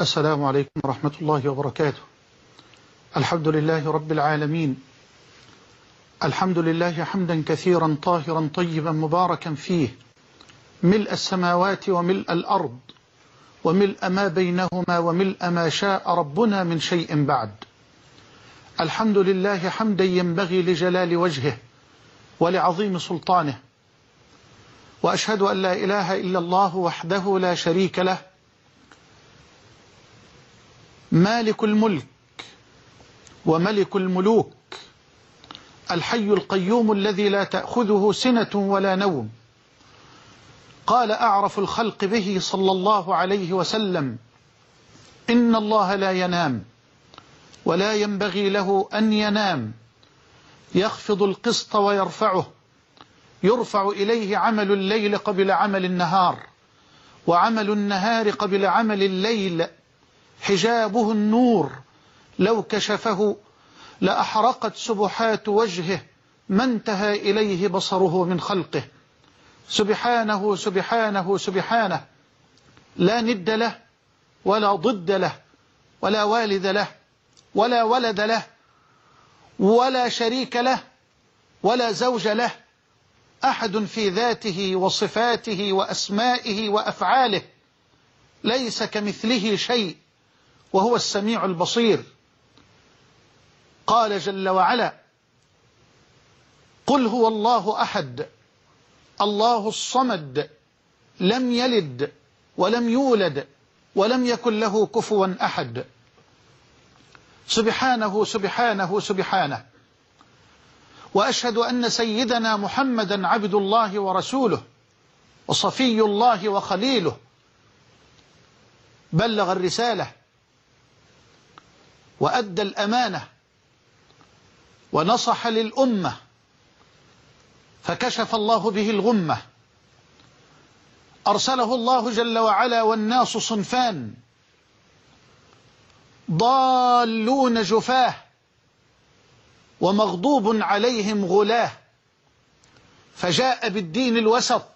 السلام عليكم ورحمة الله وبركاته. الحمد لله رب العالمين. الحمد لله حمدا كثيرا طاهرا طيبا مباركا فيه. ملء السماوات وملء الأرض وملء ما بينهما وملء ما شاء ربنا من شيء بعد. الحمد لله حمدا ينبغي لجلال وجهه ولعظيم سلطانه. وأشهد أن لا إله إلا الله وحده لا شريك له مالك الملك وملك الملوك الحي القيوم الذي لا تأخذه سنة ولا نوم. قال أعرف الخلق به صلى الله عليه وسلم إن الله لا ينام ولا ينبغي له أن ينام. يخفض القسط ويرفعه يرفع إليه عمل الليل قبل عمل النهار وعمل النهار قبل عمل الليل حجابه النور لو كشفه لأحرقت سبحات وجهه ما انتهى إليه بصره من خلقه. سبحانه سبحانه سبحانه لا ند له ولا ضد له ولا والد له ولا ولد له ولا شريك له ولا زوج له أحد في ذاته وصفاته وأسمائه وأفعاله. ليس كمثله شيء. وهو السميع البصير. قال جل وعلا قل هو الله أحد الله الصمد لم يلد ولم يولد ولم يكن له كفوا أحد. سبحانه سبحانه سبحانه. وأشهد أن سيدنا محمدا عبد الله ورسوله وصفي الله وخليله. بلغ الرسالة. وأدى الأمانة ونصح للأمة فكشف الله به الغمة. أرسله الله جل وعلا والناس صنفان ضالون جفاه ومغضوب عليهم غلاه. فجاء بالدين الوسط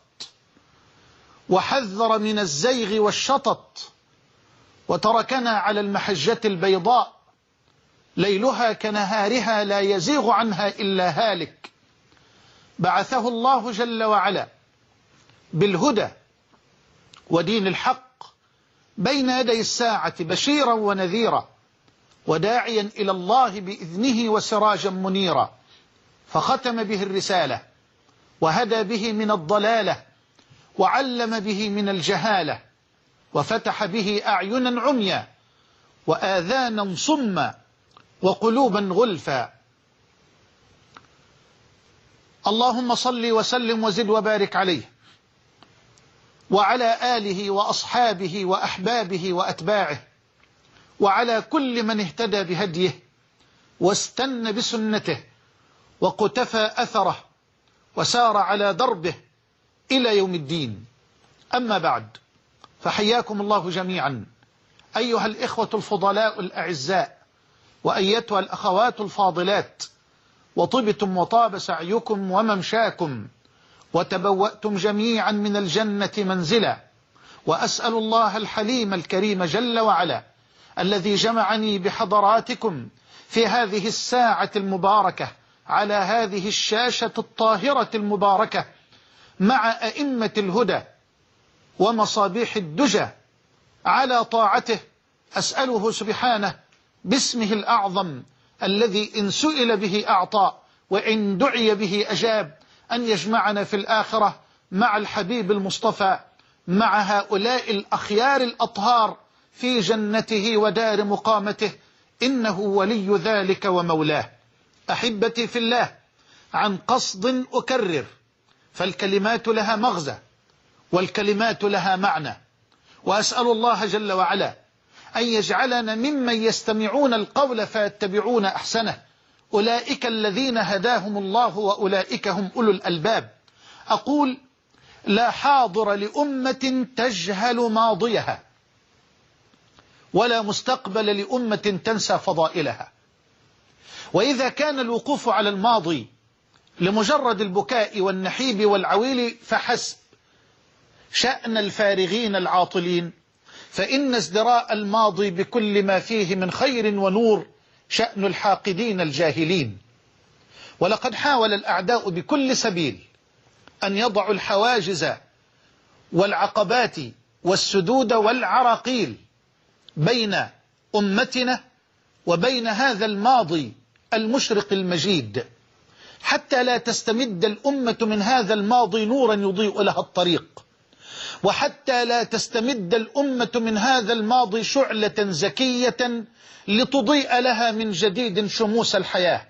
وحذر من الزيغ والشطط وتركنا على المحجة البيضاء. ليلها كنهارها لا يزيغ عنها إلا هالك. بعثه الله جل وعلا بالهدى ودين الحق بين يدي الساعة بشيرا ونذيرا وداعيا إلى الله بإذنه وسراجا منيرا. فختم به الرسالة وهدى به من الضلالة وعلم به من الجهالة وفتح به أعينا عميا وآذانا صما وقلوبا غلفا. اللهم صل وسلم وزد وبارك عليه. وعلى آله وأصحابه وأحبابه وأتباعه. وعلى كل من اهتدى بهديه واستنى بسنته وقتفى أثره وسار على دربه إلى يوم الدين. أما بعد فحياكم الله جميعا. أيها الإخوة الفضلاء الأعزاء وأيتها الأخوات الفاضلات وطبتم وطاب سعيكم وممشاكم وتبوأتم جميعا من الجنة منزلا وأسأل الله الحليم الكريم جل وعلا الذي جمعني بحضراتكم في هذه الساعة المباركة على هذه الشاشة الطاهرة المباركة مع أئمة الهدى ومصابيح الدجى على طاعته أسأله سبحانه باسمه الأعظم الذي إن سئل به أعطى وإن دعي به أجاب أن يجمعنا في الآخرة مع الحبيب المصطفى مع هؤلاء الأخيار الأطهار في جنته ودار مقامته إنه ولي ذلك ومولاه. أحبتي في الله عن قصد أكرر فالكلمات لها مغزى والكلمات لها معنى. وأسأل الله جل وعلا أن يجعلنا ممن يستمعون القول فيتبعون أحسنه. أولئك الذين هداهم الله وأولئك هم أولو الألباب. أقول لا حاضر لأمة تجهل ماضيها ولا مستقبل لأمة تنسى فضائلها. وإذا كان الوقوف على الماضي لمجرد البكاء والنحيب والعويل فحسب شأن الفارغين العاطلين. فإن ازدراء الماضي بكل ما فيه من خير ونور شأن الحاقدين الجاهلين. ولقد حاول الأعداء بكل سبيل أن يضعوا الحواجز والعقبات والسدود والعراقيل بين أمتنا وبين هذا الماضي المشرق المجيد حتى لا تستمد الأمة من هذا الماضي نورا يضيء لها الطريق. وحتى لا تستمد الأمة من هذا الماضي شعلة زكية لتضيء لها من جديد شموس الحياة.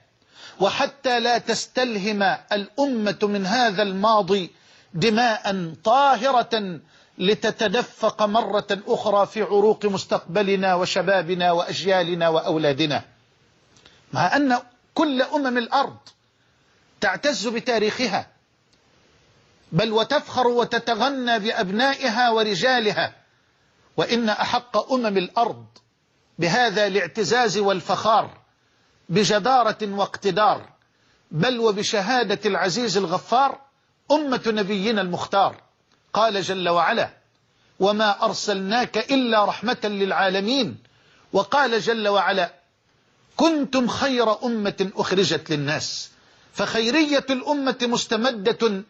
وحتى لا تستلهم الأمة من هذا الماضي دماء طاهرة لتتدفق مرة أخرى في عروق مستقبلنا وشبابنا وأجيالنا وأولادنا. مع أن كل أمم الأرض تعتز بتاريخها بل وتفخر وتتغنى بأبنائها ورجالها. وإن أحق أمم الأرض بهذا الاعتزاز والفخار بجدارة واقتدار بل وبشهادة العزيز الغفار أمة نبينا المختار. قال جل وعلا وما أرسلناك إلا رحمة للعالمين وقال جل وعلا كنتم خير أمة أخرجت للناس فخيرية الأمة مستمدة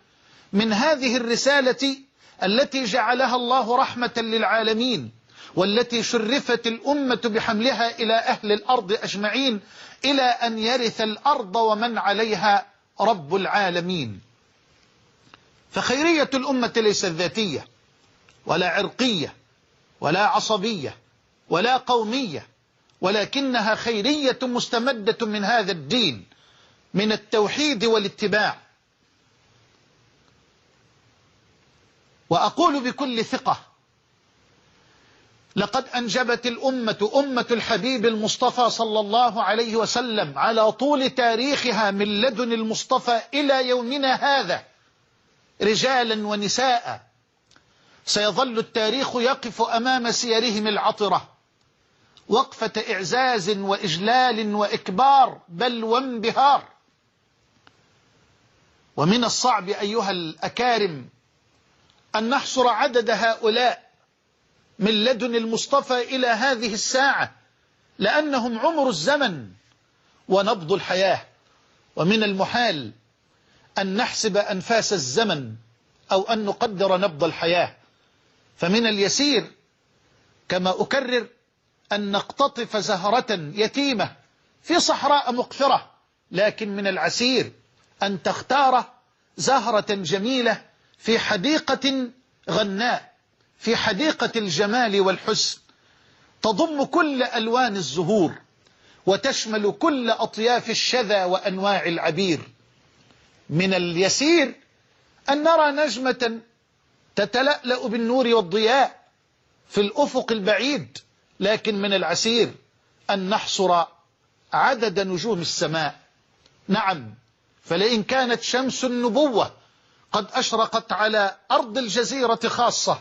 من هذه الرسالة التي جعلها الله رحمة للعالمين والتي شرفت الأمة بحملها إلى أهل الأرض أجمعين إلى أن يرث الأرض ومن عليها رب العالمين. فخيرية الأمة ليست ذاتية ولا عرقية ولا عصبية ولا قومية ولكنها خيرية مستمدة من هذا الدين من التوحيد والاتباع. وأقول بكل ثقة لقد أنجبت الأمة أمة الحبيب المصطفى صلى الله عليه وسلم على طول تاريخها من لدن المصطفى إلى يومنا هذا رجالا ونساء. سيظل التاريخ يقف أمام سيرهم العطرة وقفة إعزاز وإجلال وإكبار بل وانبهار. ومن الصعب أيها الأكارم أن نحصر عدد هؤلاء من لدن المصطفى إلى هذه الساعة لأنهم عمر الزمن ونبض الحياة. ومن المحال أن نحسب أنفاس الزمن أو أن نقدر نبض الحياة. فمن اليسير كما أكرر أن نقتطف زهرة يتيمة في صحراء مقفرة لكن من العسير أن تختار زهرة جميلة في حديقة غناء في حديقة الجمال والحسن تضم كل ألوان الزهور وتشمل كل أطياف الشذا وأنواع العبير. من اليسير أن نرى نجمة تتلألأ بالنور والضياء في الأفق البعيد لكن من العسير أن نحصر عدد نجوم السماء. نعم فلئن كانت شمس النبوة قد أشرقت على أرض الجزيرة خاصة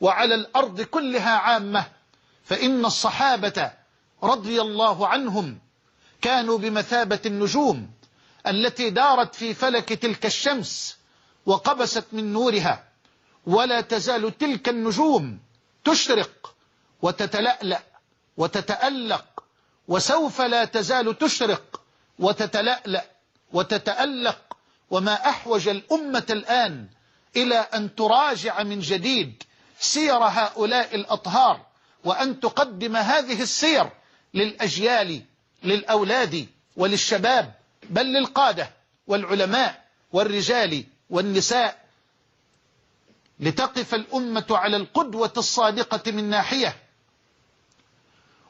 وعلى الأرض كلها عامة فإن الصحابة رضي الله عنهم كانوا بمثابة النجوم التي دارت في فلك تلك الشمس وقبست من نورها ولا تزال تلك النجوم تشرق وتتلألأ وتتألق وسوف لا تزال تشرق وتتلألأ وتتألق وما أحوج الأمة الآن إلى أن تراجع من جديد سير هؤلاء الأطهار وأن تقدم هذه السير للأجيال للأولاد وللشباب بل للقادة والعلماء والرجال والنساء. لتقف الأمة على القدوة الصادقة من ناحية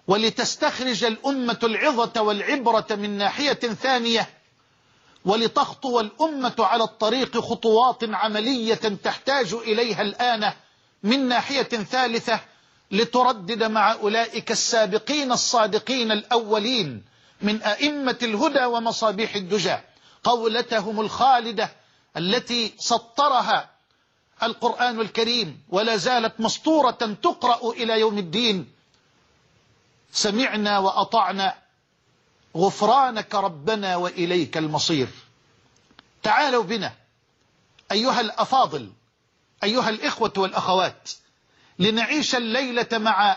ولتستخرج الأمة العظة والعبرة من ناحية ثانية ولتخطو الأمة على الطريق خطوات عملية تحتاج إليها الآن من ناحية ثالثة لتردد مع أولئك السابقين الصادقين الأولين من أئمة الهدى ومصابيح الدجى. قولتهم الخالدة التي سطرها القرآن الكريم ولا زالت مسطورة تقرأ إلى يوم الدين. سمعنا وأطعنا غفرانك ربنا وإليك المصير. تعالوا بنا أيها الأفاضل أيها الإخوة والأخوات لنعيش الليلة مع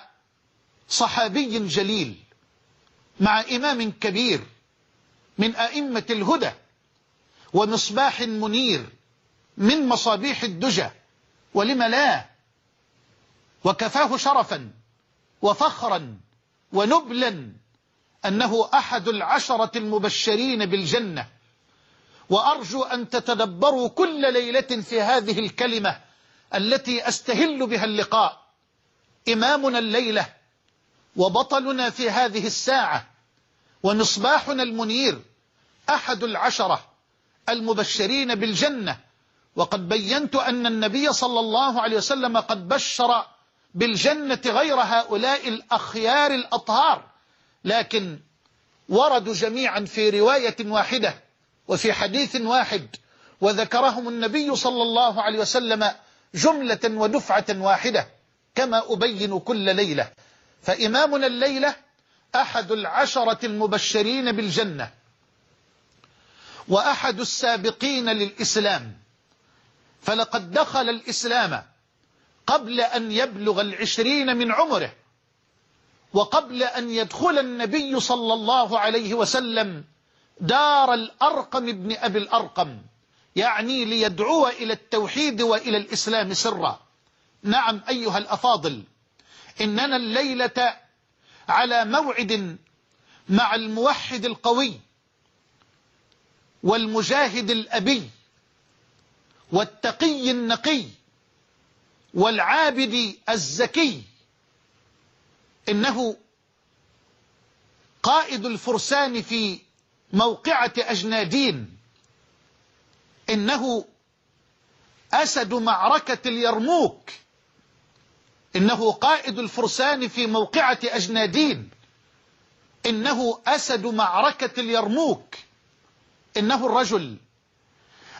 صحابي جليل مع إمام كبير من أئمة الهدى ومصباح منير من مصابيح الدجى ولم لا؟ وكفاه شرفا وفخرا ونبلا أنه أحد العشرة المبشرين بالجنة. وأرجو أن تتدبروا كل ليلة في هذه الكلمة التي أستهل بها اللقاء. إمامنا الليلة وبطلنا في هذه الساعة ومصباحنا المنير أحد العشرة المبشرين بالجنة. وقد بينت أن النبي صلى الله عليه وسلم قد بشر بالجنة غير هؤلاء الأخيار الأطهار. لكن وردوا جميعا في رواية واحدة وفي حديث واحد وذكرهم النبي صلى الله عليه وسلم جملة ودفعة واحدة كما أبين كل ليلة. فإمامنا الليلة أحد العشرة المبشرين بالجنة وأحد السابقين للإسلام. فلقد دخل الإسلام قبل أن يبلغ العشرين من عمره. وقبل أن يدخل النبي صلى الله عليه وسلم دار الأرقم ابن أبي الأرقم يعني ليدعو إلى التوحيد وإلى الإسلام سرا. نعم أيها الأفاضل إننا الليلة على موعد مع الموحد القوي والمجاهد الأبي والتقي النقي والعابد الزكي إنه قائد الفرسان في موقعة أجنادين. إنه أسد معركة اليرموك. إنه قائد الفرسان في موقعة أجنادين. إنه أسد معركة اليرموك. إنه الرجل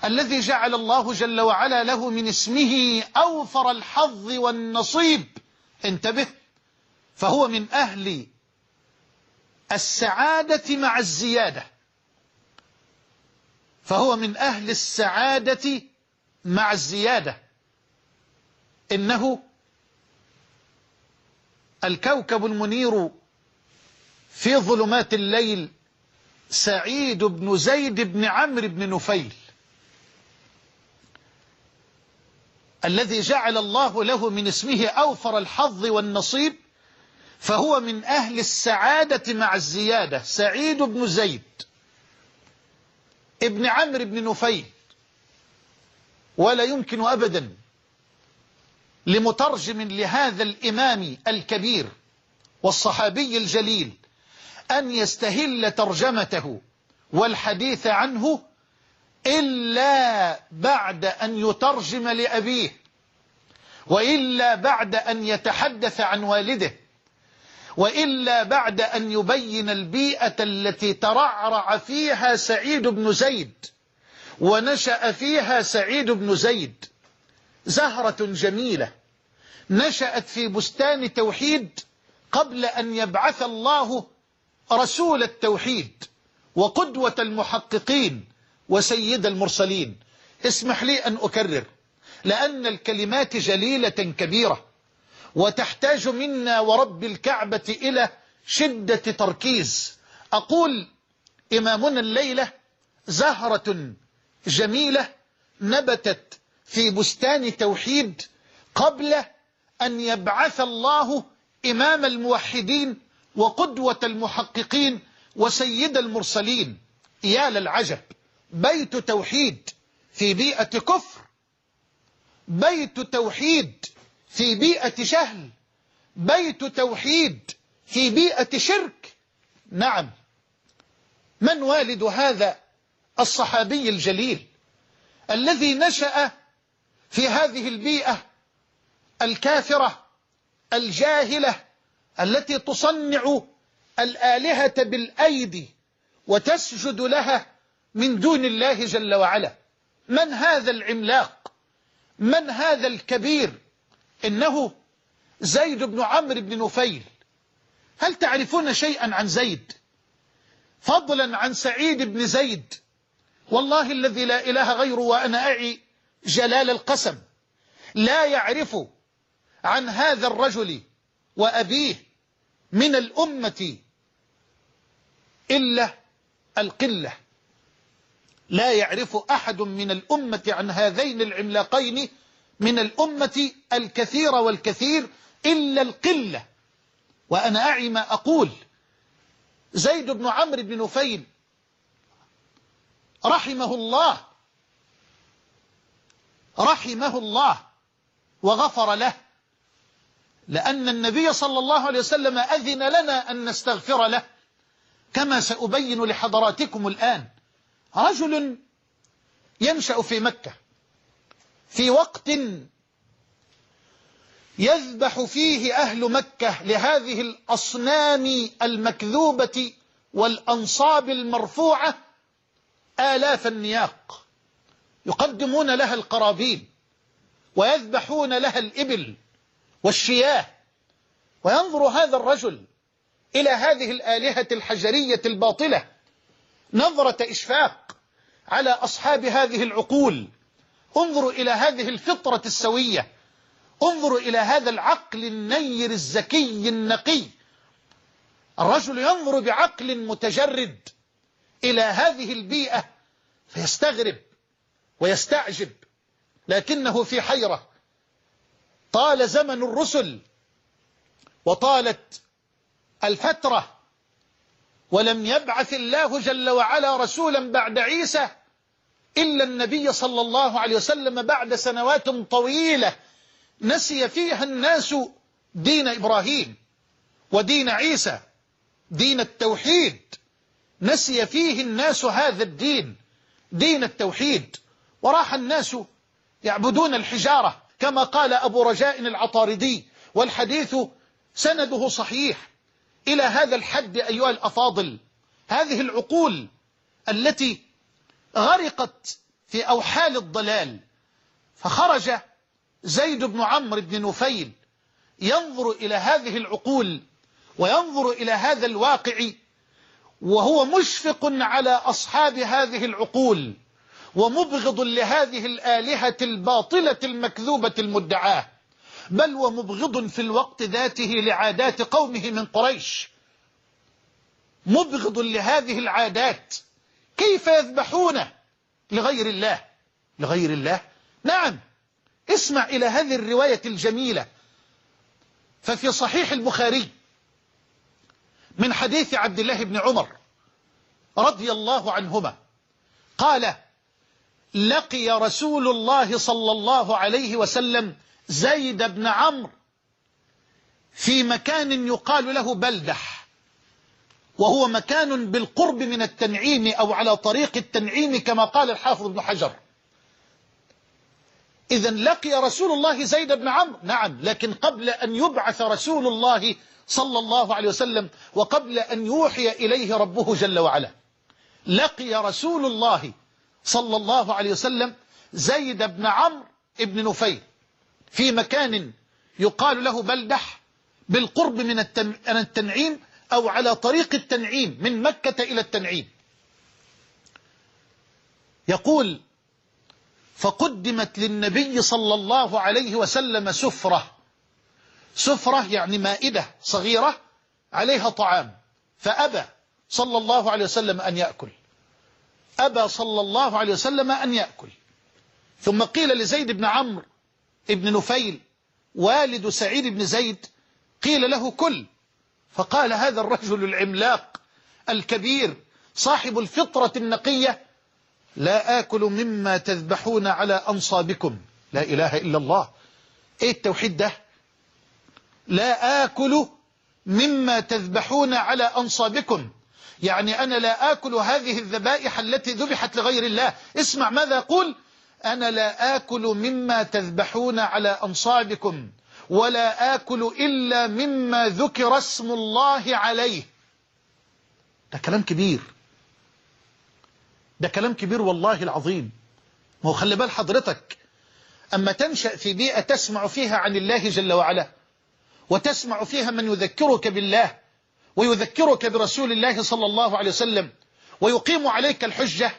الذي جعل الله جل وعلا له من اسمه أوفر الحظ والنصيب. انتبه. فهو من أهل السعادة مع الزيادة. فهو من أهل السعادة مع الزيادة. إنه الكوكب المنير في ظلمات الليل سعيد بن زيد بن عمرو بن نفيل الذي جعل الله له من اسمه أوفر الحظ والنصيب فهو من أهل السعادة مع الزيادة. سعيد بن زيد ابن عمرو بن نفيل ولا يمكن أبدا لمترجم لهذا الإمام الكبير والصحابي الجليل أن يستهل ترجمته والحديث عنه إلا بعد أن يترجم لأبيه وإلا بعد أن يتحدث عن والده. وإلا بعد أن يبين البيئة التي ترعرع فيها سعيد بن زيد ونشأ فيها سعيد بن زيد زهرة جميلة. نشأت في بستان توحيد قبل أن يبعث الله رسول التوحيد وقدوة المحققين وسيد المرسلين. اسمح لي أن أكرر لأن الكلمات جليلة كبيرة. وتحتاج منا ورب الكعبة إلى شدة تركيز. أقول إمامنا الليلة زهرة جميلة نبتت في بستان توحيد قبل أن يبعث الله إمام الموحدين وقدوة المحققين وسيد المرسلين. يا للعجب بيت توحيد في بيئة كفر. بيت توحيد في بيئة جهل بيت توحيد في بيئة شرك. نعم. من والد هذا الصحابي الجليل الذي نشأ في هذه البيئة الكافرة الجاهلة التي تصنع الآلهة بالأيدي وتسجد لها من دون الله جل وعلا؟ من هذا العملاق؟ من هذا الكبير؟ إنه زيد بن عمرو بن نفيل. هل تعرفون شيئا عن زيد؟ فضلا عن سعيد بن زيد. والله الذي لا إله غيره وأنا أعي جلال القسم. لا يعرف عن هذا الرجل وأبيه من الأمة إلا القلة. لا يعرف أحد من الأمة عن هذين العملاقين من الأمة الكثير والكثير إلا القلة. وأنا أعي ما أقول زيد بن عمرو بن نفيل رحمه الله رحمه الله وغفر له لأن النبي صلى الله عليه وسلم أذن لنا أن نستغفر له كما سأبين لحضراتكم الآن. رجل ينشأ في مكة. في وقت يذبح فيه أهل مكة لهذه الأصنام المكذوبة والأنصاب المرفوعة آلاف النياق يقدمون لها القرابين ويذبحون لها الإبل والشياه وينظر هذا الرجل إلى هذه الآلهة الحجرية الباطلة نظرة إشفاق على أصحاب هذه العقول انظروا إلى هذه الفطرة السوية. انظروا إلى هذا العقل النير الزكي النقي. الرجل ينظر بعقل متجرد إلى هذه البيئة فيستغرب ويستعجب لكنه في حيرة. طال زمن الرسل وطالت الفترة ولم يبعث الله جل وعلا رسولا بعد عيسى إلا النبي صلى الله عليه وسلم بعد سنوات طويلة نسي فيها الناس دين إبراهيم ودين عيسى دين التوحيد. نسي فيه الناس هذا الدين دين التوحيد. وراح الناس يعبدون الحجارة كما قال أبو رجاء العطاردي والحديث سنده صحيح. إلى هذا الحد أيها الأفاضل هذه العقول التي غرقت في أوحال الضلال. فخرج زيد بن عمرو بن نفيل ينظر إلى هذه العقول وينظر إلى هذا الواقع وهو مشفق على أصحاب هذه العقول ومبغض لهذه الآلهة الباطلة المكذوبة المدعاه بل ومبغض في الوقت ذاته لعادات قومه من قريش. مبغض لهذه العادات. كيف يذبحون لغير الله؟ لغير الله؟ نعم. اسمع إلى هذه الرواية الجميلة. ففي صحيح البخاري من حديث عبد الله بن عمر رضي الله عنهما قال لقي رسول الله صلى الله عليه وسلم زيد بن عمرو في مكان يقال له بلدح. وهو مكان بالقرب من التنعيم أو على طريق التنعيم كما قال الحافظ ابن حجر. إذا لقي رسول الله زيد بن عمرو. نعم لكن قبل أن يبعث رسول الله صلى الله عليه وسلم وقبل أن يوحي إليه ربه جل وعلا. لقي رسول الله صلى الله عليه وسلم زيد بن عمرو بن نفيل في مكان يقال له بلدح بالقرب من التنعيم أو على طريق التنعيم من مكة إلى التنعيم. يقول فقدمت للنبي صلى الله عليه وسلم سفرة. سفرة يعني مائدة صغيرة عليها طعام. فأبى صلى الله عليه وسلم أن يأكل. أبى صلى الله عليه وسلم أن يأكل. ثم قيل لزيد بن عمرو ابن نفيل والد سعيد بن زيد قيل له كل فقال هذا الرجل العملاق الكبير صاحب الفطرة النقية لا آكل مما تذبحون على أنصابكم. لا إله إلا الله. إيه التوحيد ده؟ لا آكل مما تذبحون على أنصابكم. يعني أنا لا آكل هذه الذبائح التي ذبحت لغير الله. اسمع ماذا يقول أنا لا آكل مما تذبحون على أنصابكم. ولا آكل إلا مما ذكر اسم الله عليه. ده كلام كبير. ده كلام كبير والله العظيم. ما هو خلي بال حضرتك أما تنشأ في بيئة تسمع فيها عن الله جل وعلا وتسمع فيها من يذكرك بالله ويذكرك برسول الله صلى الله عليه وسلم ويقيم عليك الحجة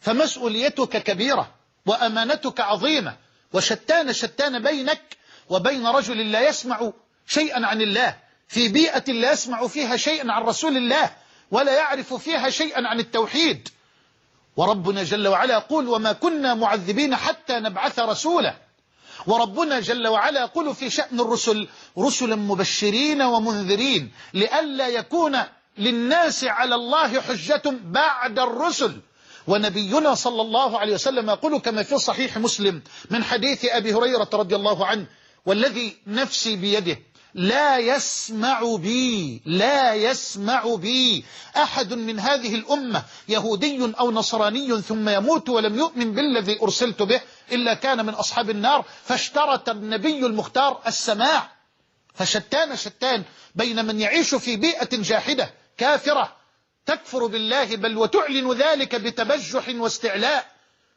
فمسؤوليتك كبيرة وأمانتك عظيمة وشتان شتان بينك وبين رجل لا يسمع شيئا عن الله في بيئة لا يسمع فيها شيئا عن رسول الله ولا يعرف فيها شيئا عن التوحيد. وربنا جل وعلا يقول وما كنا معذبين حتى نبعث رسولا. وربنا جل وعلا يقول في شأن الرسل رسلا مبشرين ومنذرين لئلا يكون للناس على الله حجة بعد الرسل. ونبينا صلى الله عليه وسلم يقول كما في صحيح مسلم من حديث أبي هريرة رضي الله عنه والذي نفسي بيده لا يسمع بي لا يسمع بي. أحد من هذه الأمة يهودي أو نصراني ثم يموت ولم يؤمن بالذي أرسلت به إلا كان من أصحاب النار فاشترط النبي المختار السماع. فشتان شتان بين من يعيش في بيئة جاحدة كافرة تكفر بالله بل وتعلن ذلك بتبجح واستعلاء.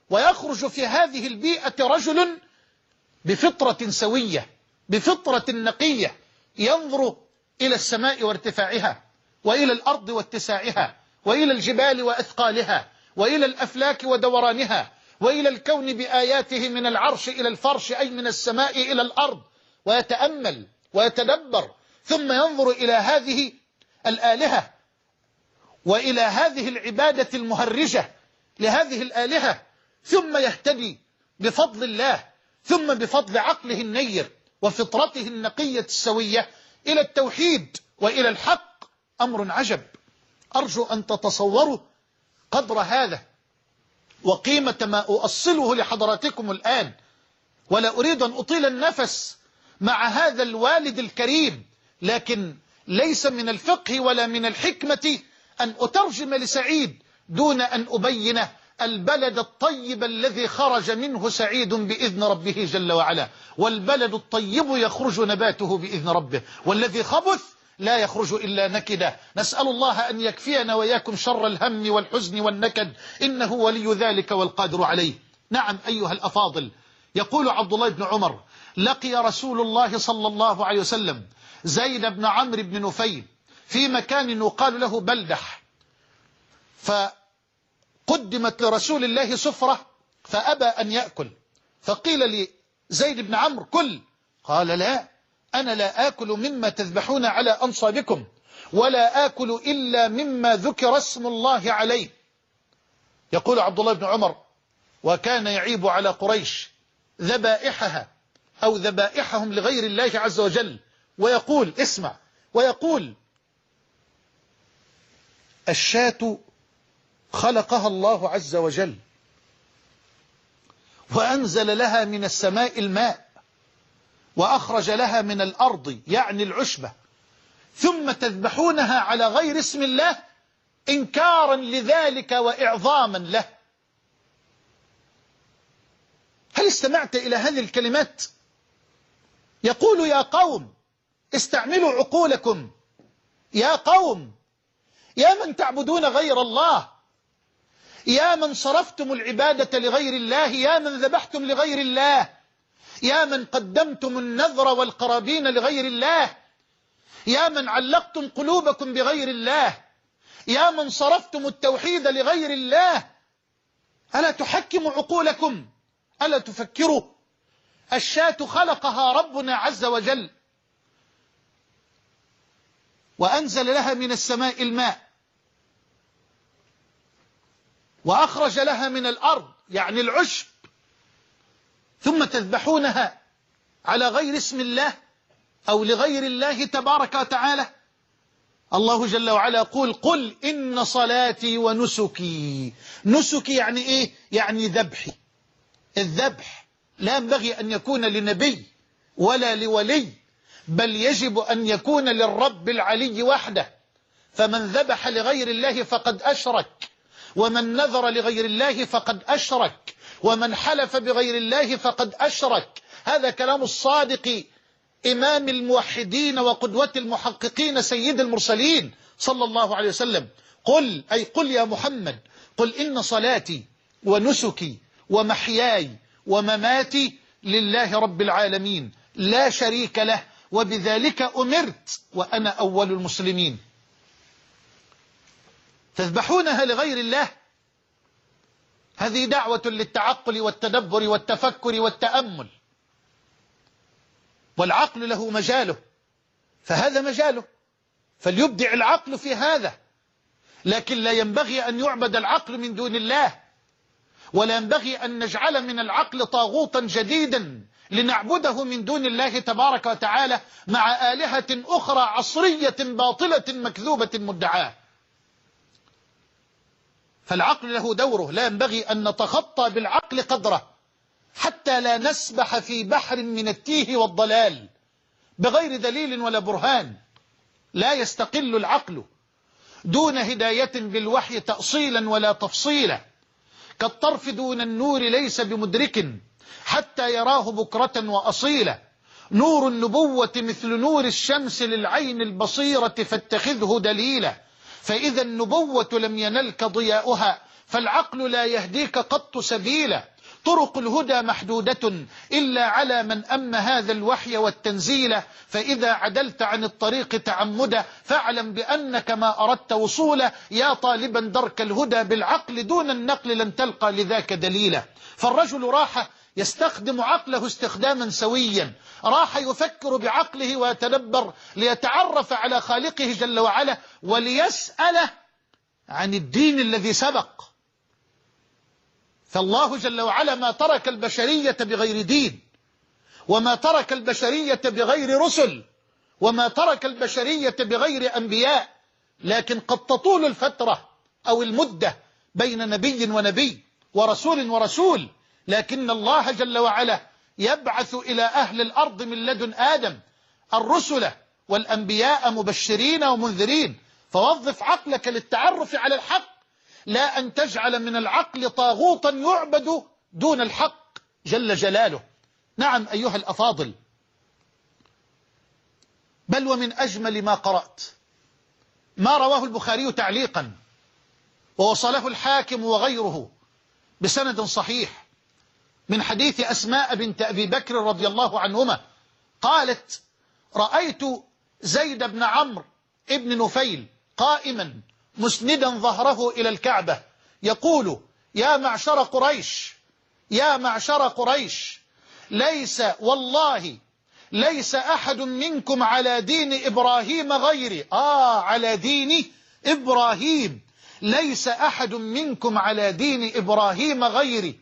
ويخرج في هذه البيئة رجل بفطرة سوية بفطرة نقية ينظر إلى السماء وارتفاعها وإلى الأرض واتساعها وإلى الجبال وأثقالها وإلى الأفلاك ودورانها وإلى الكون بآياته من العرش إلى الفرش أي من السماء إلى الأرض ويتأمل ويتدبر. ثم ينظر إلى هذه الآلهة وإلى هذه العبادة المهرجة لهذه الآلهة ثم يهتدي بفضل الله ثم بفضل عقله النير وفطرته النقية السوية إلى التوحيد وإلى الحق أمر عجب. أرجو أن تتصوروا قدر هذا وقيمة ما أؤصله لحضراتكم الآن. ولا أريد أن أطيل النفس مع هذا الوالد الكريم لكن ليس من الفقه ولا من الحكمة أن أترجم لسعيد دون أن أبين البلد الطيب الذي خرج منه سعيد بإذن ربه جل وعلا. والبلد الطيب يخرج نباته بإذن ربه. والذي خبث لا يخرج إلا نكدا نسأل الله أن يكفينا وياكم شر الهم والحزن والنكد. إنه ولي ذلك والقادر عليه. نعم أيها الأفاضل. يقول عبد الله بن عمر لقي رسول الله صلى الله عليه وسلم زيد بن عمرو بن نفيل في مكان يقال له بلدح. فقدمت لرسول الله سفرة فأبى أن يأكل. فقيل لي زيد بن عمرو كل. قال لا أنا لا آكل مما تذبحون على أنصابكم ولا آكل إلا مما ذكر اسم الله عليه. يقول عبد الله بن عمر وكان يعيب على قريش ذبائحها أو ذبائحهم لغير الله عز وجل. ويقول اسمع ويقول الشاة خلقها الله عز وجل. وأنزل لها من السماء الماء وأخرج لها من الأرض يعني العشبة. ثم تذبحونها على غير اسم الله إنكارا لذلك وإعظاما له. هل استمعت إلى هذه الكلمات؟ يقول يا قوم استعملوا عقولكم. يا قوم يا من تعبدون غير الله. يا من صرفتم العبادة لغير الله يا من ذبحتم لغير الله يا من قدمتم النذر والقرابين لغير الله يا من علقتم قلوبكم بغير الله يا من صرفتم التوحيد لغير الله. ألا تحكموا عقولكم؟ ألا تفكروا؟ الشاة خلقها ربنا عز وجل وأنزل لها من السماء الماء. وأخرج لها من الأرض يعني العشب. ثم تذبحونها على غير اسم الله أو لغير الله تبارك وتعالى. الله جل وعلا يقول قل إن صلاتي ونسكي. نسكي يعني إيه؟ يعني ذبحي. الذبح لا ينبغي أن يكون لنبي ولا لولي بل يجب أن يكون للرب العلي وحده. فمن ذبح لغير الله فقد أشرك. ومن نذر لغير الله فقد أشرك. ومن حلف بغير الله فقد أشرك. هذا كلام الصادق إمام الموحدين وقدوة المحققين سيد المرسلين صلى الله عليه وسلم. قل أي قل يا محمد قل إن صلاتي ونسكي ومحياي ومماتي لله رب العالمين. لا شريك له وبذلك أمرت وأنا أول المسلمين. تذبحونها لغير الله؟ هذه دعوة للتعقل والتدبر والتفكر والتأمل. والعقل له مجاله فهذا مجاله. فليبدع العقل في هذا. لكن لا ينبغي أن يعبد العقل من دون الله. ولا ينبغي أن نجعل من العقل طاغوتا جديدا لنعبده من دون الله تبارك وتعالى مع آلهة أخرى عصرية باطلة مكذوبة مدعاة. فالعقل له دوره. لا ينبغي أن نتخطى بالعقل قدره حتى لا نسبح في بحر من التيه والضلال. بغير دليل ولا برهان لا يستقل العقل دون هداية بالوحي تأصيلا ولا تفصيلا. كالطرف دون النور ليس بمدرك حتى يراه بكرة وأصيلا. نور النبوة مثل نور الشمس للعين البصيرة فاتخذه دليلا. فإذا النبوة لم ينلك ضياؤها فالعقل لا يهديك قط سبيلا. طرق الهدى محدودة إلا على من أم هذا الوحي والتنزيل. فإذا عدلت عن الطريق تعمدا فاعلم بأنك ما أردت وصولا. يا طالبا درك الهدى بالعقل دون النقل لن تلقى لذاك دليلا. فالرجل راح يستخدم عقله استخداما سويا. راح يفكر بعقله ويتدبر ليتعرف على خالقه جل وعلا وليسأله عن الدين الذي سبق. فالله جل وعلا ما ترك البشرية بغير دين وما ترك البشرية بغير رسل وما ترك البشرية بغير أنبياء لكن قد تطول الفترة أو المدة بين نبي ونبي ورسول ورسول لكن الله جل وعلا يبعث إلى أهل الأرض من لدن آدم. الرسل والأنبياء مبشرين ومنذرين. فوظف عقلك للتعرف على الحق. لا أن تجعل من العقل طاغوتا يعبد دون الحق جل جلاله. نعم أيها الأفاضل. بل ومن أجمل ما قرأت. ما رواه البخاري تعليقا. ووصله الحاكم وغيره بسند صحيح. من حديث أسماء بنت أبي بكر رضي الله عنهما قالت رأيت زيد بن عمرو ابن نفيل قائما مسندا ظهره إلى الكعبة يقول يا معشر قريش يا معشر قريش ليس والله ليس أحد منكم على دين إبراهيم غيري. آه على دين إبراهيم. ليس أحد منكم على دين إبراهيم غيري.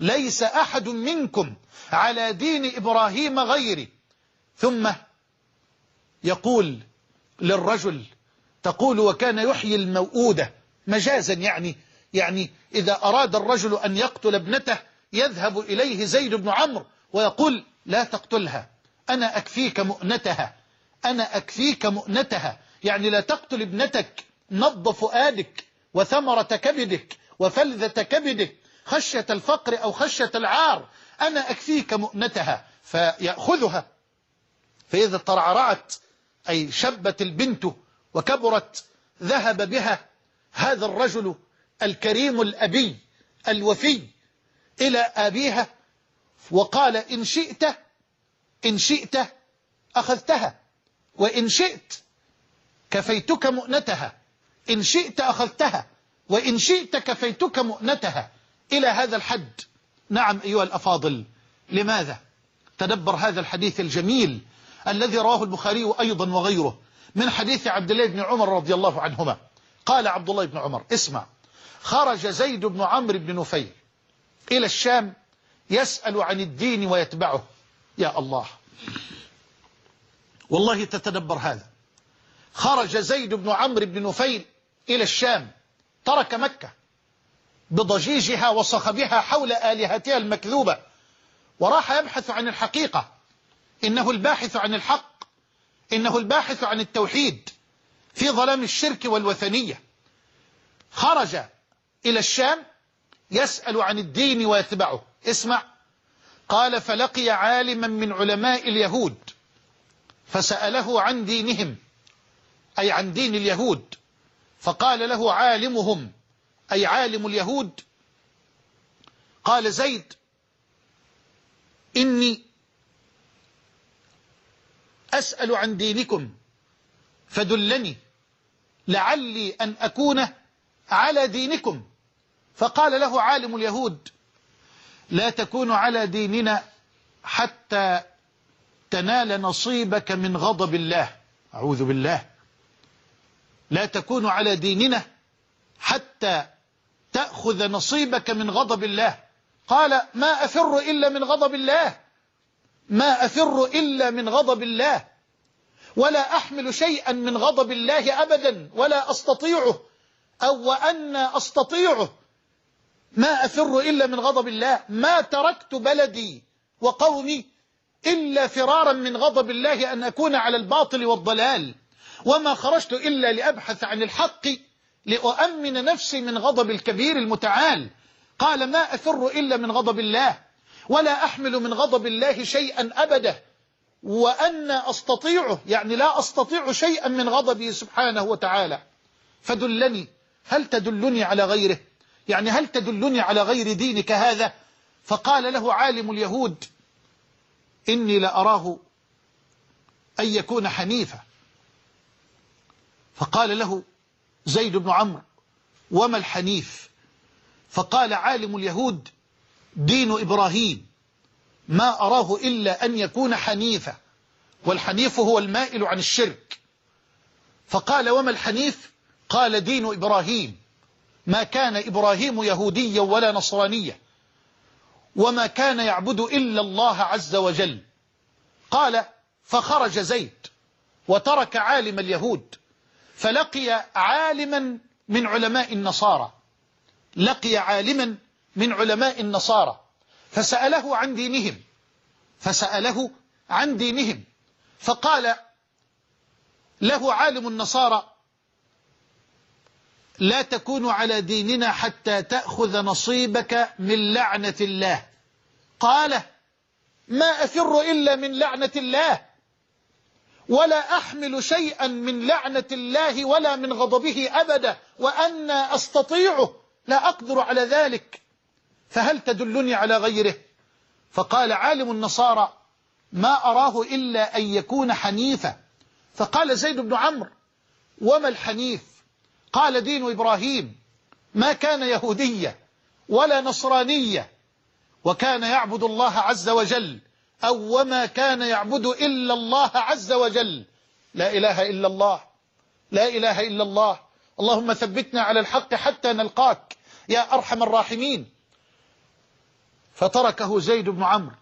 ليس أحد منكم على دين إبراهيم غيري. ثم يقول للرجل تقول وكان يحيي الموؤودة مجازا يعني يعني إذا أراد الرجل أن يقتل ابنته يذهب إليه زيد بن عمرو ويقول لا تقتلها أنا أكفيك مؤنتها أنا أكفيك مؤنتها. يعني لا تقتل ابنتك نبض فؤادك وثمرة كبدك وفلذة كبدك خشية الفقر أو خشية العار أنا أكفيك مؤنتها فيأخذها. فإذا ترعرعت أي شبت البنت وكبرت ذهب بها هذا الرجل الكريم الأبي الوفي إلى أبيها وقال إن شئت إن شئت أخذتها وإن شئت كفيتك مؤنتها إن شئت أخذتها وإن شئت كفيتك مؤنتها. إلى هذا الحد. نعم أيها الأفاضل لماذا؟ تدبر هذا الحديث الجميل الذي رواه البخاري أيضا وغيره من حديث عبد الله بن عمر رضي الله عنهما. قال عبد الله بن عمر اسمع خرج زيد بن عمرو بن نفيل إلى الشام يسأل عن الدين ويتبعه. يا الله. والله تتدبر هذا. خرج زيد بن عمرو بن نفيل إلى الشام ترك مكة. بضجيجها وصخبها حول آلهتها المكذوبة. وراح يبحث عن الحقيقة. إنه الباحث عن الحق. إنه الباحث عن التوحيد. في ظلام الشرك والوثنية. خرج إلى الشام يسأل عن الدين ويتبعه. اسمع. قال فلقي عالما من علماء اليهود. فسأله عن دينهم. أي عن دين اليهود. فقال له عالمهم أي عالم اليهود. قال زيد إني أسأل عن دينكم فدلني لعلي أن أكون على دينكم. فقال له عالم اليهود لا تكون على ديننا حتى تنال نصيبك من غضب الله. أعوذ بالله. لا تكون على ديننا حتى تأخذ نصيبك من غضب الله. قال ما أفر إلا من غضب الله. ما أفر إلا من غضب الله. ولا أحمل شيئا من غضب الله أبدا ولا أستطيعه. أو وأن أستطيعه. ما أفر إلا من غضب الله. ما تركت بلدي وقومي إلا فرارا من غضب الله أن أكون على الباطل والضلال. وما خرجت إلا لأبحث عن الحق لأؤمن نفسي من غضب الكبير المتعال. قال ما أفر إلا من غضب الله ولا أحمل من غضب الله شيئا أبدا. وأن أستطيعه يعني لا أستطيع شيئا من غضبه سبحانه وتعالى. فدلني هل تدلني على غيره؟ يعني هل تدلني على غير دينك هذا؟ فقال له عالم اليهود إني لأراه أن يكون حنيفا. فقال له زيد بن عمرو وما الحنيف؟ فقال عالم اليهود دين إبراهيم ما أراه إلا أن يكون حنيفا والحنيف هو المائل عن الشرك. فقال وما الحنيف؟ قال دين إبراهيم ما كان إبراهيم يهوديا ولا نصرانيا وما كان يعبد إلا الله عز وجل. قال فخرج زيد وترك عالم اليهود. فلقي عالما من علماء النصارى. لقي عالما من علماء النصارى. فسأله عن دينهم. فسأله عن دينهم. فقال له عالم النصارى لا تكون على ديننا حتى تأخذ نصيبك من لعنة الله. قال ما أفر إلا من لعنة الله. ولا أحمل شيئا من لعنة الله ولا من غضبه أبدا وأن أستطيعه لا أقدر على ذلك. فهل تدلني على غيره؟ فقال عالم النصارى ما أراه إلا أن يكون حنيفا. فقال زيد بن عمرو وما الحنيف؟ قال دين إبراهيم ما كان يهودية ولا نصرانية وكان يعبد الله عز وجل. أو وما كان يعبد إلا الله عز وجل. لا إله إلا الله. لا إله إلا الله. اللهم ثبتنا على الحق حتى نلقاك. يا أرحم الراحمين. فتركه زيد بن عمرو.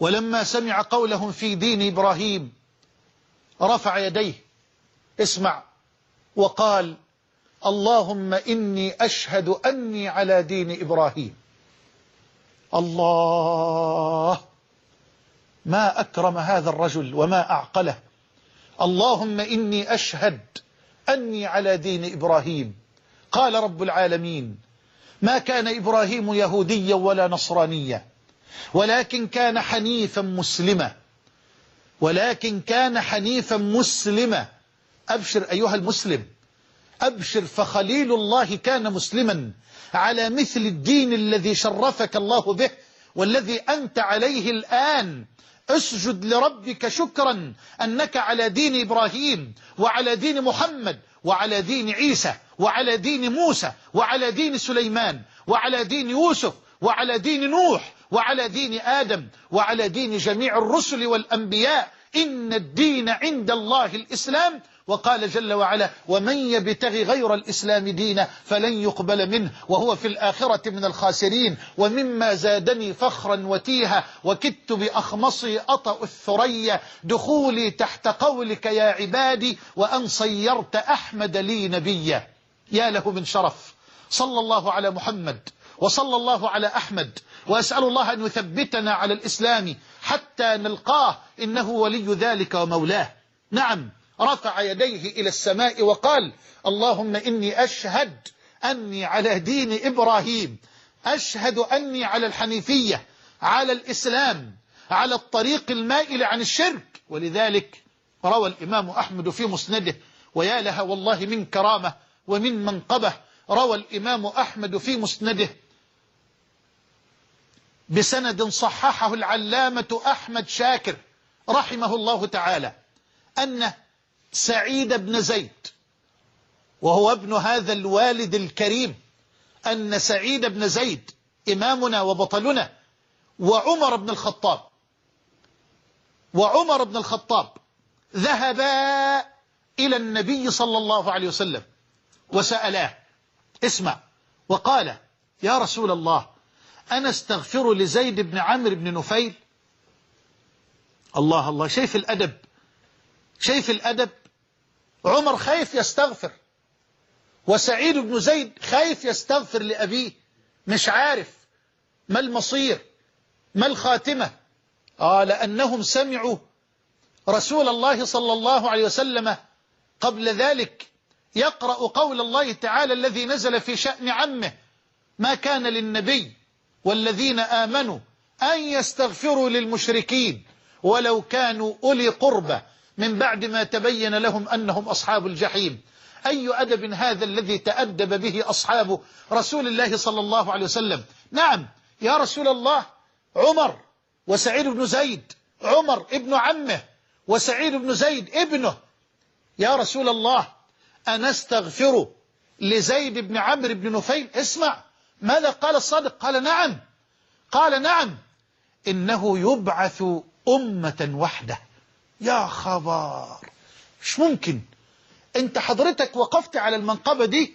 ولما سمع قولهم في دين إبراهيم رفع يديه. اسمع. وقال اللهم إني أشهد أني على دين إبراهيم. الله. ما أكرم هذا الرجل وما أعقله. اللهم إني أشهد أني على دين إبراهيم. قال رب العالمين ما كان إبراهيم يهوديا ولا نصرانيا ولكن كان حنيفا مسلما. ولكن كان حنيفا مسلما. أبشر أيها المسلم أبشر فخليل الله كان مسلما على مثل الدين الذي شرفك الله به والذي أنت عليه الآن. اسجد لربك شكرا أنك على دين إبراهيم وعلى دين محمد وعلى دين عيسى وعلى دين موسى وعلى دين سليمان وعلى دين يوسف وعلى دين نوح وعلى دين آدم وعلى دين جميع الرسل والأنبياء. إن الدين عند الله الإسلام وقال جل وعلا ومن يبتغي غير الإسلام دينا فلن يقبل منه وهو في الآخرة من الخاسرين ومما زادني فخرا وتيها وكدت بأخمصي أطأ الثريا دخولي تحت قولك يا عبادي وأن صيرت أحمد لي نبيا. يا له من شرف. صلى الله على محمد وصلى الله على أحمد وأسأل الله أن يثبتنا على الإسلام حتى نلقاه إنه ولي ذلك ومولاه. نعم رفع يديه إلى السماء وقال اللهم إني أشهد أني على دين إبراهيم. أشهد أني على الحنيفية على الإسلام على الطريق المائل عن الشرك. ولذلك روى الإمام أحمد في مسنده ويا لها والله من كرامة ومن منقبة. روى الإمام أحمد في مسنده بسند صححه العلامة أحمد شاكر رحمه الله تعالى أن سعيد بن زيد وهو ابن هذا الوالد الكريم أن سعيد بن زيد إمامنا وبطلنا وعمر بن الخطاب وعمر بن الخطاب ذهبا إلى النبي صلى الله عليه وسلم وسألاه اسمع وقال يا رسول الله أنا استغفر لزيد بن عمرو بن نفيل؟ الله الله شايف الأدب شايف الأدب؟ عمر خايف يستغفر. وسعيد بن زيد خايف يستغفر لأبيه. مش عارف ما المصير ما الخاتمة. آه لأنهم سمعوا رسول الله صلى الله عليه وسلم قبل ذلك يقرأ قول الله تعالى الذي نزل في شأن عمه ما كان للنبي والذين آمنوا أن يستغفروا للمشركين ولو كانوا أولي قربة من بعد ما تبين لهم أنهم أصحاب الجحيم. أي أدب هذا الذي تأدب به أصحاب رسول الله صلى الله عليه وسلم؟ نعم يا رسول الله عمر وسعيد بن زيد عمر ابن عمه وسعيد بن زيد ابنه. يا رسول الله أنا استغفر لزيد بن عمرو بن نفيل؟ اسمع ماذا قال الصادق؟ قال نعم قال نعم إنه يبعث أمة وحده. يا خبر. مش ممكن. انت حضرتك وقفت على المنقبة دي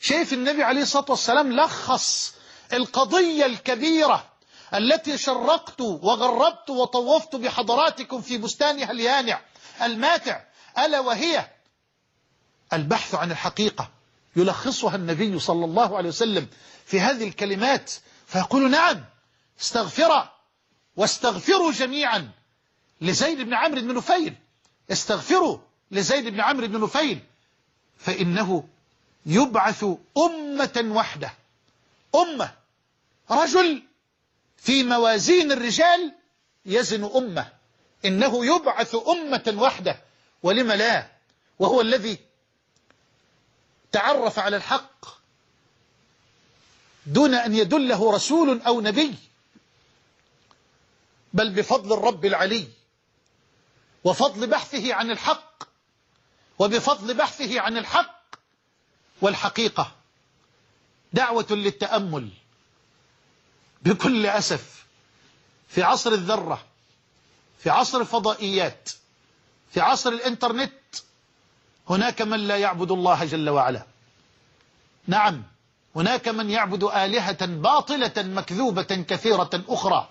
شايف النبي عليه الصلاة والسلام لخص القضية الكبيرة التي شرقت وغربت وطوفت بحضراتكم في بستانها اليانع الماتع ألا وهي؟ البحث عن الحقيقة. يلخصها النبي صلى الله عليه وسلم في هذه الكلمات فيقول نعم استغفر واستغفروا جميعا. لزيد بن عمرو بن نفيل. استغفروا لزيد بن عمرو بن نفيل. فإنه يبعث أمة وحده. أمة. رجل في موازين الرجال يزن أمة. إنه يبعث أمة وحده. ولم لا؟ وهو الذي تعرف على الحق دون أن يدله رسول أو نبي. بل بفضل الرب العلي. وفضل بحثه عن الحق وبفضل بحثه عن الحق والحقيقة. دعوة للتأمل بكل أسف في عصر الذرة في عصر الفضائيات في عصر الإنترنت هناك من لا يعبد الله جل وعلا. نعم هناك من يعبد آلهة باطلة مكذوبة كثيرة أخرى.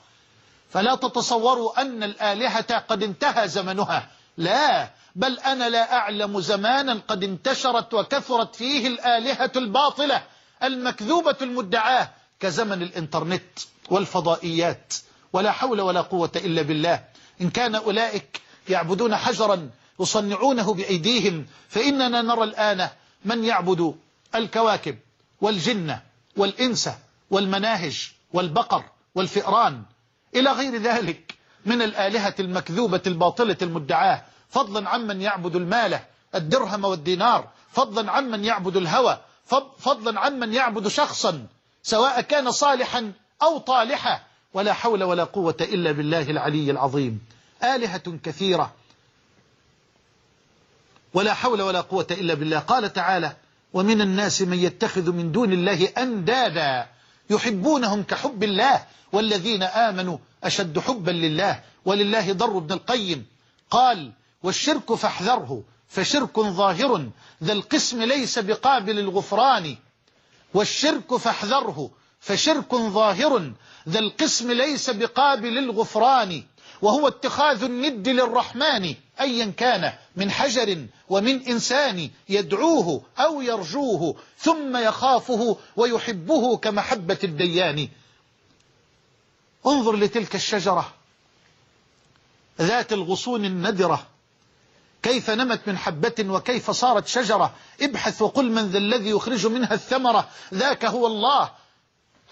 فلا تتصوروا أن الآلهة قد انتهى زمنها. لا بل أنا لا أعلم زمانا قد انتشرت وكثرت فيه الآلهة الباطلة المكذوبة المدعاة كزمن الإنترنت والفضائيات. ولا حول ولا قوة إلا بالله. إن كان أولئك يعبدون حجرا يصنعونه بأيديهم فإننا نرى الآن من يعبد الكواكب والجنة والإنس والمناهج والبقر والفئران إلى غير ذلك من الآلهة المكذوبة الباطلة المدعاة. فضلا عمن يعبد المال الدرهم والدينار. فضلا عمن يعبد الهوى. فضلا عمن يعبد شخصا سواء كان صالحا أو طالحا. ولا حول ولا قوة إلا بالله العلي العظيم. آلهة كثيرة. ولا حول ولا قوة إلا بالله. قال تعالى ومن الناس من يتخذ من دون الله أندادا. يحبونهم كحب الله والذين آمنوا أشد حبا لله ولله ضر ابن القيم. قال والشرك فاحذره فشرك ظاهر ذا القسم ليس بقابل الغفران. والشرك فاحذره فشرك ظاهر ذا القسم ليس بقابل الغفران. وهو اتخاذ الند للرحمن أيا كان من حجر ومن إنسان يدعوه أو يرجوه ثم يخافه ويحبه كمحبة الديان. انظر لتلك الشجرة ذات الغصون الندرة كيف نمت من حبة وكيف صارت شجرة. ابحث وقل من ذا الذي يخرج منها الثمرة. ذاك هو الله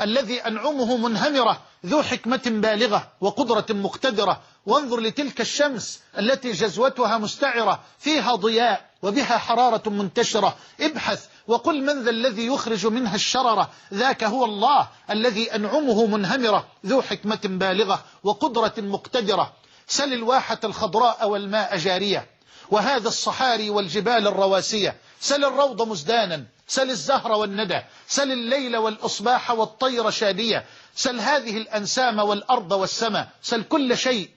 الذي أنعمه منهمرة. ذو حكمة بالغة وقدرة مقتدرة. وانظر لتلك الشمس التي جزوتها مستعرة فيها ضياء وبها حرارة منتشرة. ابحث وقل من ذا الذي يخرج منها الشررة ذاك هو الله الذي أنعمه منهمرة. ذو حكمة بالغة وقدرة مقتدرة. سل الواحة الخضراء والماء جارية. وهذا الصحاري والجبال الرواسية. سل الروض مزدانا. سل الزهر والندى سل الليل والأصباح والطير شادية سل هذه الأنسام والأرض والسماء سل كل شيء.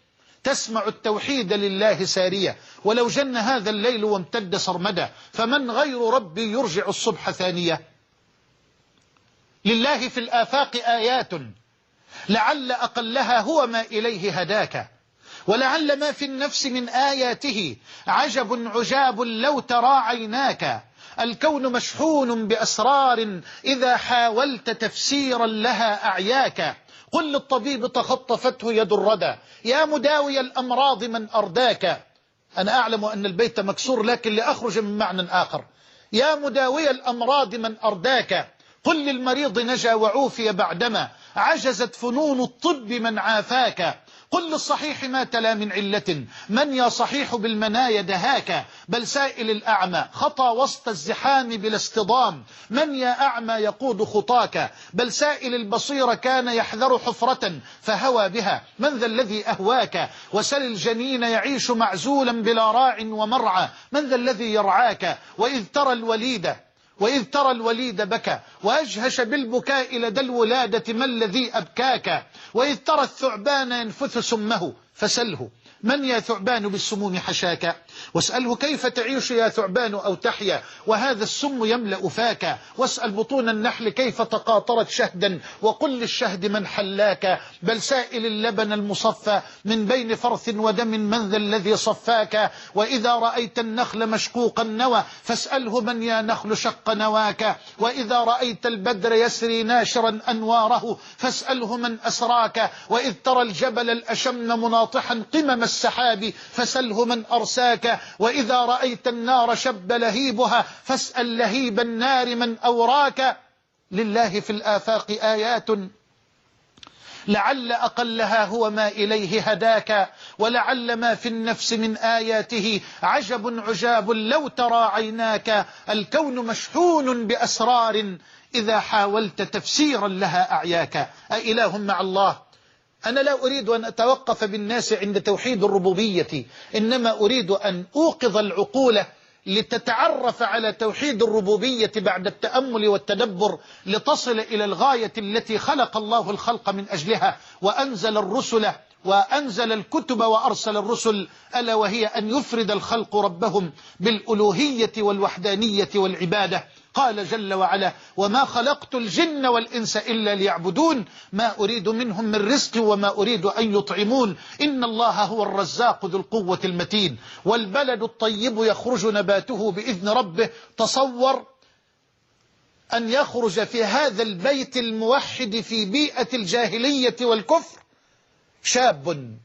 تسمع التوحيد لله سارية. ولو جن هذا الليل وامتد سرمدا فمن غير ربي يرجع الصبح ثانية. لله في الآفاق آيات. لعل أقلها هو ما إليه هداك. ولعل ما في النفس من آياته. عجب عجاب لو ترى عيناك. الكون مشحون بأسرار إذا حاولت تفسيرا لها أعياك. قل للطبيب تخطفته يد الردى. يا مداوي الأمراض من أرداك. أنا أعلم أن البيت مكسور لكن لأخرج من معنى آخر. يا مداوي الأمراض من أرداك. قل للمريض نجا وعوفي بعدما. عجزت فنون الطب من عافاك. قل للصحيح ما تلا من علة. من يا صحيح بالمنايا دهاك بل سائل الأعمى. خطى وسط الزحام بلا اصطدام. من يا أعمى يقود خطاك بل سائل البصير كان يحذر حفرة فهوى بها. من ذا الذي أهواك؟ وسل الجنين يعيش معزولا بلا راع ومرعى. من ذا الذي يرعاك؟ وإذ ترى الوليد وإذ ترى الوليد بكى وأجهش بالبكاء لدى الولادة ما الذي أبكاك؟ وإذ ترى الثعبان ينفث سمه فسله. من يا ثعبان بالسموم حشاك؟ واسأله كيف تعيش يا ثعبان أو تحيا وهذا السم يملأ فاك. واسأل بطون النحل كيف تقاطرت شهدا وقل للشهد من حلاك. بل سائل اللبن المصفى من بين فرث ودم من ذا الذي صفاك. وإذا رأيت النخل مشقوق النوى فاسأله من يا نخل شق نواك. وإذا رأيت البدر يسري ناشرا أنواره فاسأله من أسراك. وإذ ترى الجبل الأشم مناطحا قمم السحاب فسله من أرساك. وإذا رأيت النار شب لهيبها فاسأل لهيب النار من أوراك. لله في الآفاق آيات. لعل أقلها هو ما إليه هداك ولعل ما في النفس من آياته. عجب عجاب لو ترى عيناك. الكون مشحون بأسرار. إذا حاولت تفسيرا لها أعياك. أإله مع الله؟ أنا لا أريد أن أتوقف بالناس عند توحيد الربوبية إنما أريد أن أوقظ العقول لتتعرف على توحيد الربوبية بعد التأمل والتدبر لتصل إلى الغاية التي خلق الله الخلق من أجلها وأنزل الرسل وأنزل الكتب وأرسل الرسل ألا وهي أن يفرد الخلق ربهم بالألوهية والوحدانية والعبادة. قال جل وعلا وما خلقت الجن والإنس إلا ليعبدون ما أريد منهم من رزق وما أريد أن يطعمون. إن الله هو الرزاق ذو القوة المتين. والبلد الطيب يخرج نباته بإذن ربه. تصور أن يخرج في هذا البيت الموحد في بيئة الجاهلية والكفر شاب.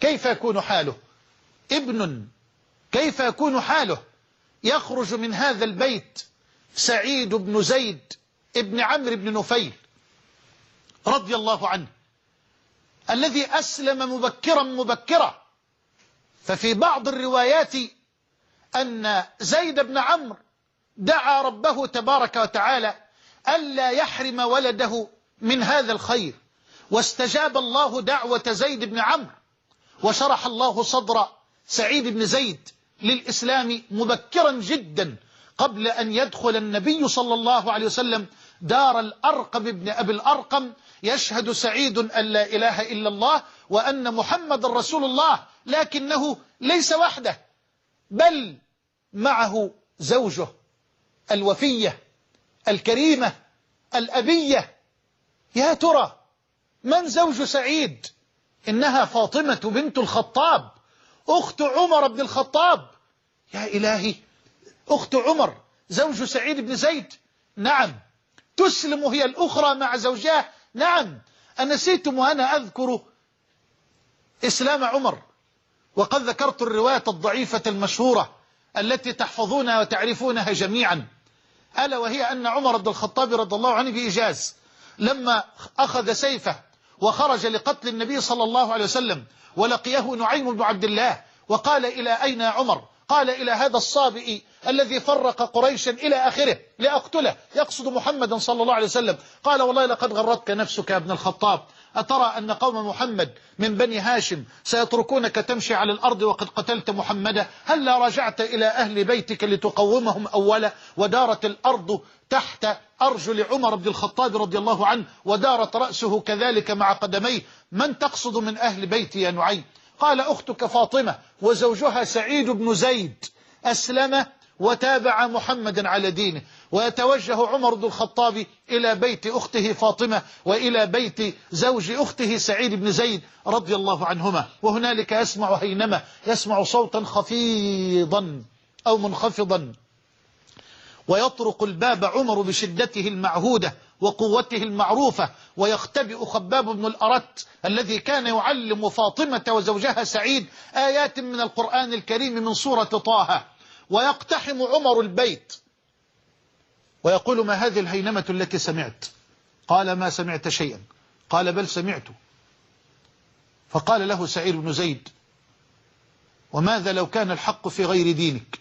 كيف يكون حاله؟ ابن. كيف يكون حاله؟ يخرج من هذا البيت سعيد بن زيد ابن عمرو بن نفيل رضي الله عنه الذي أسلم مبكرا مبكرا. ففي بعض الروايات أن زيد بن عمرو دعا ربه تبارك وتعالى ألا يحرم ولده من هذا الخير. واستجاب الله دعوة زيد بن عمرو وشرح الله صدر سعيد بن زيد للإسلام مبكرا جدا. قبل أن يدخل النبي صلى الله عليه وسلم دار الأرقم ابن أبي الأرقم يشهد سعيد أن لا إله إلا الله وأن محمد رسول الله لكنه ليس وحده بل معه زوجه الوفية الكريمة الأبية. يا ترى من زوج سعيد؟ إنها فاطمة بنت الخطاب أخت عمر بن الخطاب. يا إلهي أخت عمر زوج سعيد بن زيد. نعم. تسلم هي الأخرى مع زوجها. نعم. أنسيتم وأنا أذكر إسلام عمر. وقد ذكرت الرواية الضعيفة المشهورة التي تحفظونها وتعرفونها جميعا. ألا وهي أن عمر بن الخطاب رضي الله عنه بإيجاز. لما أخذ سيفه وخرج لقتل النبي صلى الله عليه وسلم ولقيه نعيم بن عبد الله وقال إلى أين عمر؟ قال إلى هذا الصابئ الذي فرق قريشا إلى آخره لأقتله. يقصد محمدا صلى الله عليه وسلم قال والله لقد غرتك نفسك يا ابن الخطاب أترى أن قوم محمد من بني هاشم سيتركونك تمشي على الأرض وقد قتلت محمدا؟ هل لا رجعت إلى أهل بيتك لتقومهم أولا؟ ودارت الأرض تحت أرجل عمر بن الخطاب رضي الله عنه ودارت رأسه كذلك مع قدميه. من تقصد من أهل بيتي يا نعيم؟ قال أختك فاطمة وزوجها سعيد بن زيد أسلم وتابع محمدا على دينه ويتوجه عمر بن الخطاب إلى بيت أخته فاطمة وإلى بيت زوج أخته سعيد بن زيد رضي الله عنهما. وهنالك يسمع هينمة يسمع صوتا خفيضا أو منخفضا. ويطرق الباب عمر بشدته المعهودة وقوته المعروفة ويختبئ خباب بن الأرت الذي كان يعلم فاطمة وزوجها سعيد آيات من القرآن الكريم من سورة طه. ويقتحم عمر البيت. ويقول ما هذه الهينمة التي سمعت؟ قال ما سمعت شيئا. قال بل سمعت. فقال له سعيد بن زيد وماذا لو كان الحق في غير دينك؟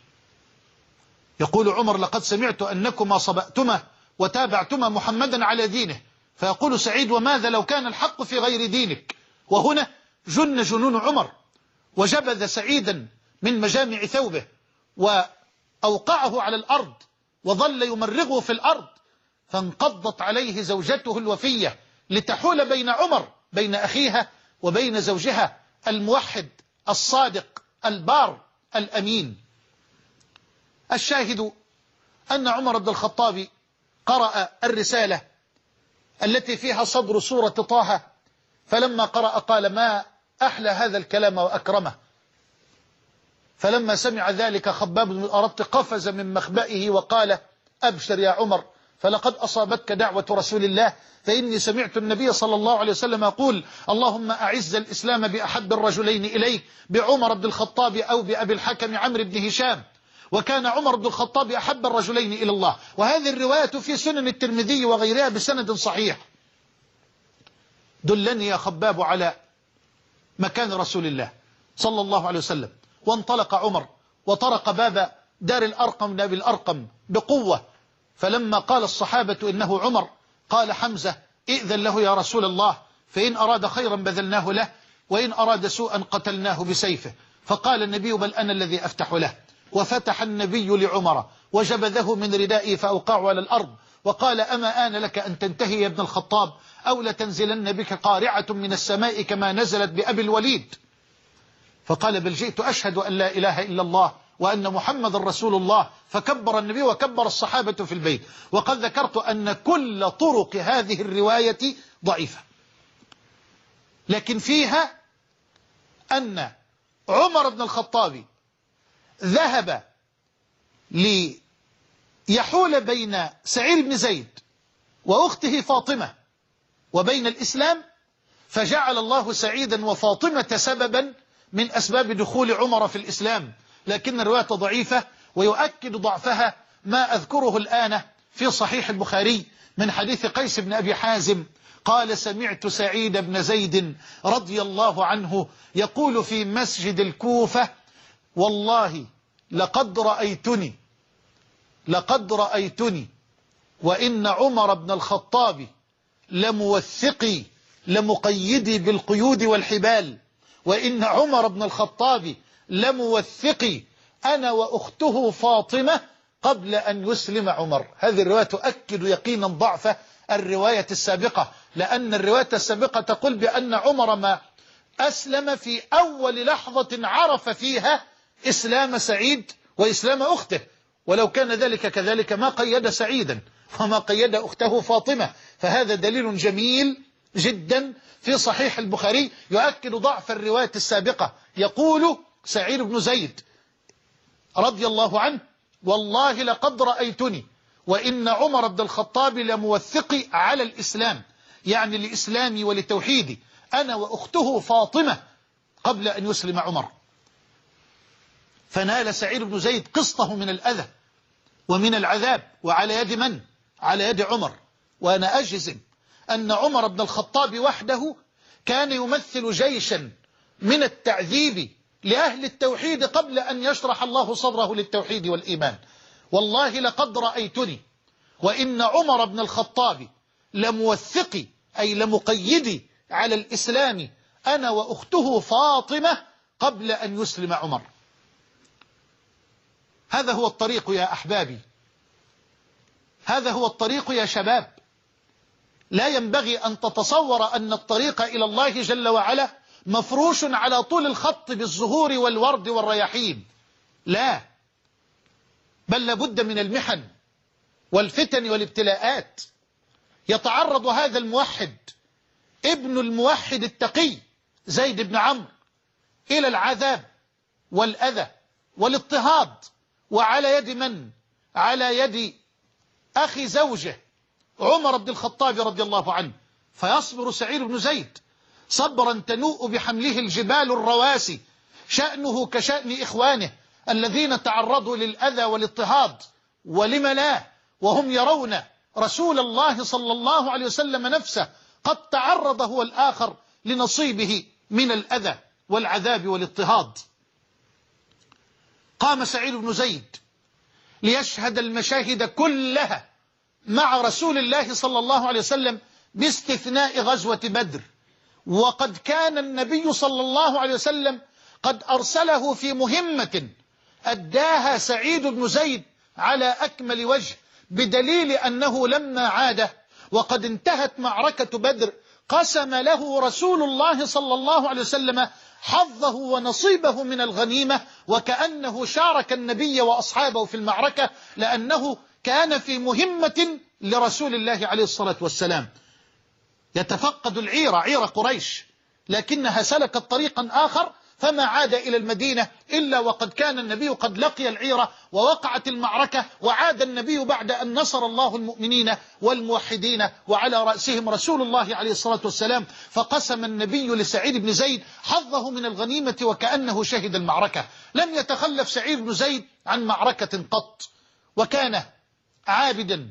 يقول عمر لقد سمعت أنكما صبأتما وتابعتما محمدا على دينه. فيقول سعيد وماذا لو كان الحق في غير دينك؟ وهنا جن جنون عمر وجبذ سعيدا من مجامع ثوبه. وأوقعه على الأرض وظل يمرغه في الأرض فانقضت عليه زوجته الوفية لتحول بين عمر بين أخيها وبين زوجها الموحد الصادق البار الأمين. الشاهد أن عمر بن الخطاب قرأ الرسالة التي فيها صدر سورة طه فلما قرأ قال ما أحلى هذا الكلام وأكرمه؟ فلما سمع ذلك خباب بن الأرط قفز من مخبئه وقال أبشر يا عمر فلقد أصابتك دعوة رسول الله فإني سمعت النبي صلى الله عليه وسلم يقول اللهم أعز الإسلام بأحب الرجلين إليك بعمر بن الخطاب أو بأبي الحكم عمرو بن هشام وكان عمر بن الخطاب أحب الرجلين إلى الله. وهذه الرواية في سنن الترمذي وغيرها بسند صحيح. دلني يا خباب على مكان رسول الله صلى الله عليه وسلم. وانطلق عمر وطرق باب دار الأرقم نبي الأرقم بقوة. فلما قال الصحابة إنه عمر قال حمزة إئذن له يا رسول الله فإن أراد خيرا بذلناه له وإن أراد سوءا قتلناه بسيفه. فقال النبي بل أنا الذي أفتح له. وفتح النبي لعمر وجبذه من ردائه فأوقعه على الأرض. وقال أما آن لك أن تنتهي يا ابن الخطاب أو لتنزلن بك قارعة من السماء كما نزلت بأبي الوليد. فقال بل جئت أشهد أن لا إله إلا الله وأن محمد رسول الله. فكبر النبي وكبر الصحابة في البيت. وقد ذكرت أن كل طرق هذه الرواية ضعيفة. لكن فيها أن عمر بن الخطاب ذهب ليحول بين سعيد بن زيد وأخته فاطمة وبين الإسلام فجعل الله سعيدا وفاطمة سببا من أسباب دخول عمر في الإسلام لكن الرواية ضعيفة ويؤكد ضعفها ما أذكره الآن في صحيح البخاري من حديث قيس بن أبي حازم قال سمعت سعيد بن زيد رضي الله عنه يقول في مسجد الكوفة والله لقد رأيتني لقد رأيتني وإن عمر بن الخطاب لموثقي لمقيدي بالقيود والحبال وإن عمر بن الخطاب لموثقي أنا وأخته فاطمة قبل أن يسلم عمر. هذه الرواية تؤكد يقينا ضعف الرواية السابقة لأن الرواية السابقة تقول بأن عمر ما أسلم في أول لحظة عرف فيها إسلام سعيد وإسلام أخته. ولو كان ذلك كذلك ما قيد سعيدا وما قيد أخته فاطمة. فهذا دليل جميل جدا في صحيح البخاري يؤكد ضعف الرواية السابقة. يقول سعيد بن زيد رضي الله عنه والله لقد رأيتني وإن عمر بن الخطاب لموثقي على الإسلام. يعني لإسلامي ولتوحيدي. أنا وأخته فاطمة قبل أن يسلم عمر. فنال سعيد بن زيد قسطه من الأذى ومن العذاب وعلى يد من؟ على يد عمر. وأنا أجزم. أن عمر بن الخطاب وحده كان يمثل جيشا من التعذيب لأهل التوحيد قبل أن يشرح الله صدره للتوحيد والإيمان. والله لقد رأيتني وإن عمر بن الخطاب لموثقي أي لمقيدي على الإسلام أنا وأخته فاطمة قبل أن يسلم عمر. هذا هو الطريق يا أحبابي. هذا هو الطريق يا شباب. لا ينبغي أن تتصور أن الطريق إلى الله جل وعلا مفروش على طول الخط بالزهور والورد والرياحين. لا. بل لابد من المحن والفتن والابتلاءات. يتعرض هذا الموحد ابن الموحد التقي زيد بن عمرو إلى العذاب والأذى والاضطهاد وعلى يد من؟ على يد أخي زوجه. عمر بن الخطاب رضي الله عنه فيصبر سعيد بن زيد. صبرا تنوء بحمله الجبال الرواسي شأنه كشأن إخوانه الذين تعرضوا للأذى والاضطهاد. ولم لا؟ وهم يرون رسول الله صلى الله عليه وسلم نفسه قد تعرض هو الآخر لنصيبه من الأذى والعذاب والاضطهاد. قام سعيد بن زيد ليشهد المشاهد كلها مع رسول الله صلى الله عليه وسلم باستثناء غزوة بدر. وقد كان النبي صلى الله عليه وسلم قد أرسله في مهمة أداها سعيد بن زيد على أكمل وجه بدليل أنه لما عاد وقد انتهت معركة بدر قسم له رسول الله صلى الله عليه وسلم حظه ونصيبه من الغنيمة وكأنه شارك النبي وأصحابه في المعركة لأنه كان في مهمة لرسول الله عليه الصلاة والسلام. يتفقد العيرة عير قريش لكنها سلكت طريقا آخر فما عاد إلى المدينة إلا وقد كان النبي قد لقي العيرة ووقعت المعركة وعاد النبي بعد أن نصر الله المؤمنين والموحدين وعلى رأسهم رسول الله عليه الصلاة والسلام فقسم النبي لسعيد بن زيد حظه من الغنيمة وكأنه شهد المعركة. لم يتخلف سعيد بن زيد عن معركة قط وكان عابدا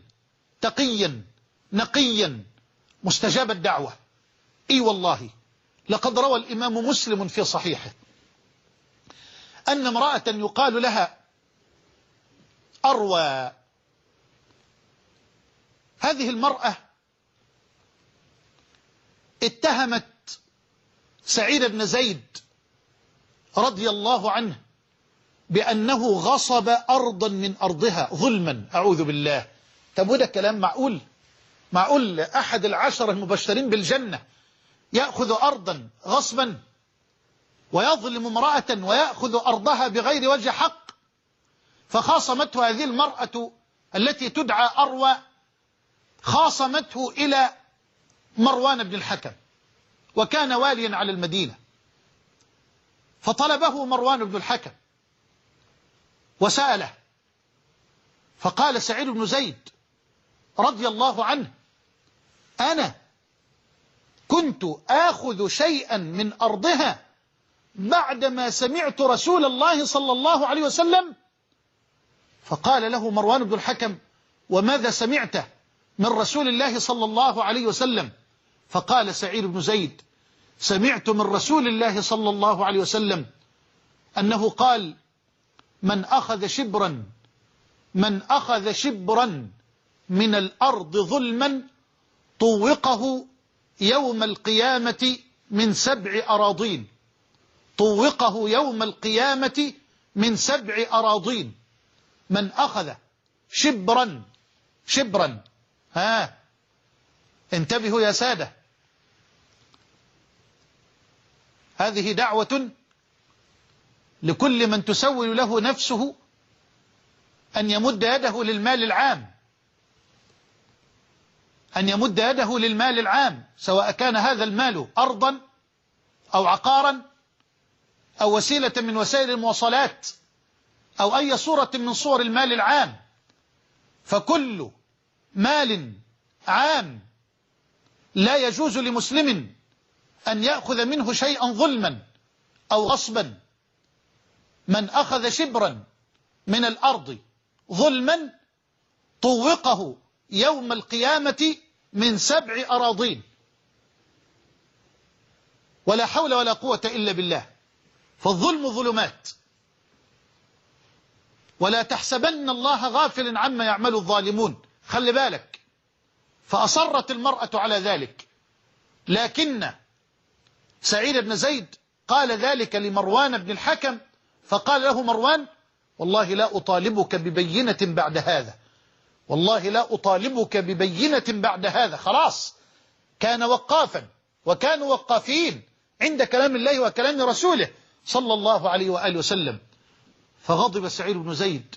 تقيا نقيا مستجاب الدعوة. إي والله لقد روى الإمام مسلم في صحيحه أن امرأة يقال لها أروى. هذه المرأة اتهمت سعيد بن زيد رضي الله عنه بأنه غصب أرضا من أرضها ظلما. أعوذ بالله. طب وده كلام معقول؟ معقول أحد العشر المبشرين بالجنة. يأخذ أرضا غصبا ويظلم امرأة ويأخذ أرضها بغير وجه حق. فخاصمته هذه المرأة التي تدعى أروى خاصمته إلى مروان بن الحكم وكان واليا على المدينة. فطلبه مروان بن الحكم وسأله. فقال سعيد بن زيد رضي الله عنه أنا كنت آخذ شيئا من أرضها بعدما سمعت رسول الله صلى الله عليه وسلم. فقال له مروان بن الحكم وماذا سمعت من رسول الله صلى الله عليه وسلم؟ فقال سعيد بن زيد سمعت من رسول الله صلى الله عليه وسلم أنه قال من أخذ شبرا من أخذ شبرا من الأرض ظلما طوقه يوم القيامة من سبع أراضين. طوقه يوم القيامة من سبع أراضين. من أخذ شبرا شبرا. ها انتبهوا يا سادة. هذه دعوة لكل من تسول له نفسه أن يمد يده للمال العام. أن يمد يده للمال العام سواء كان هذا المال أرضا أو عقارا أو وسيلة من وسائل المواصلات أو أي صورة من صور المال العام. فكل مال عام لا يجوز لمسلم أن يأخذ منه شيئا ظلما أو غصبا. من أخذ شبرا من الأرض ظلما طوقه يوم القيامة من سبع أراضين. ولا حول ولا قوة إلا بالله. فالظلم ظلمات. ولا تحسبن الله غافل عما يعمل الظالمون. خلي بالك. فأصرت المرأة على ذلك. لكن سعيد بن زيد قال ذلك لمروان بن الحكم فقال له مروان والله لا أطالبك ببينة بعد هذا. والله لا أطالبك ببينة بعد هذا. خلاص. كان وقافا. وكانوا وقافين عند كلام الله وكلام رسوله صلى الله عليه وآله وسلم. فغضب سعيد بن زيد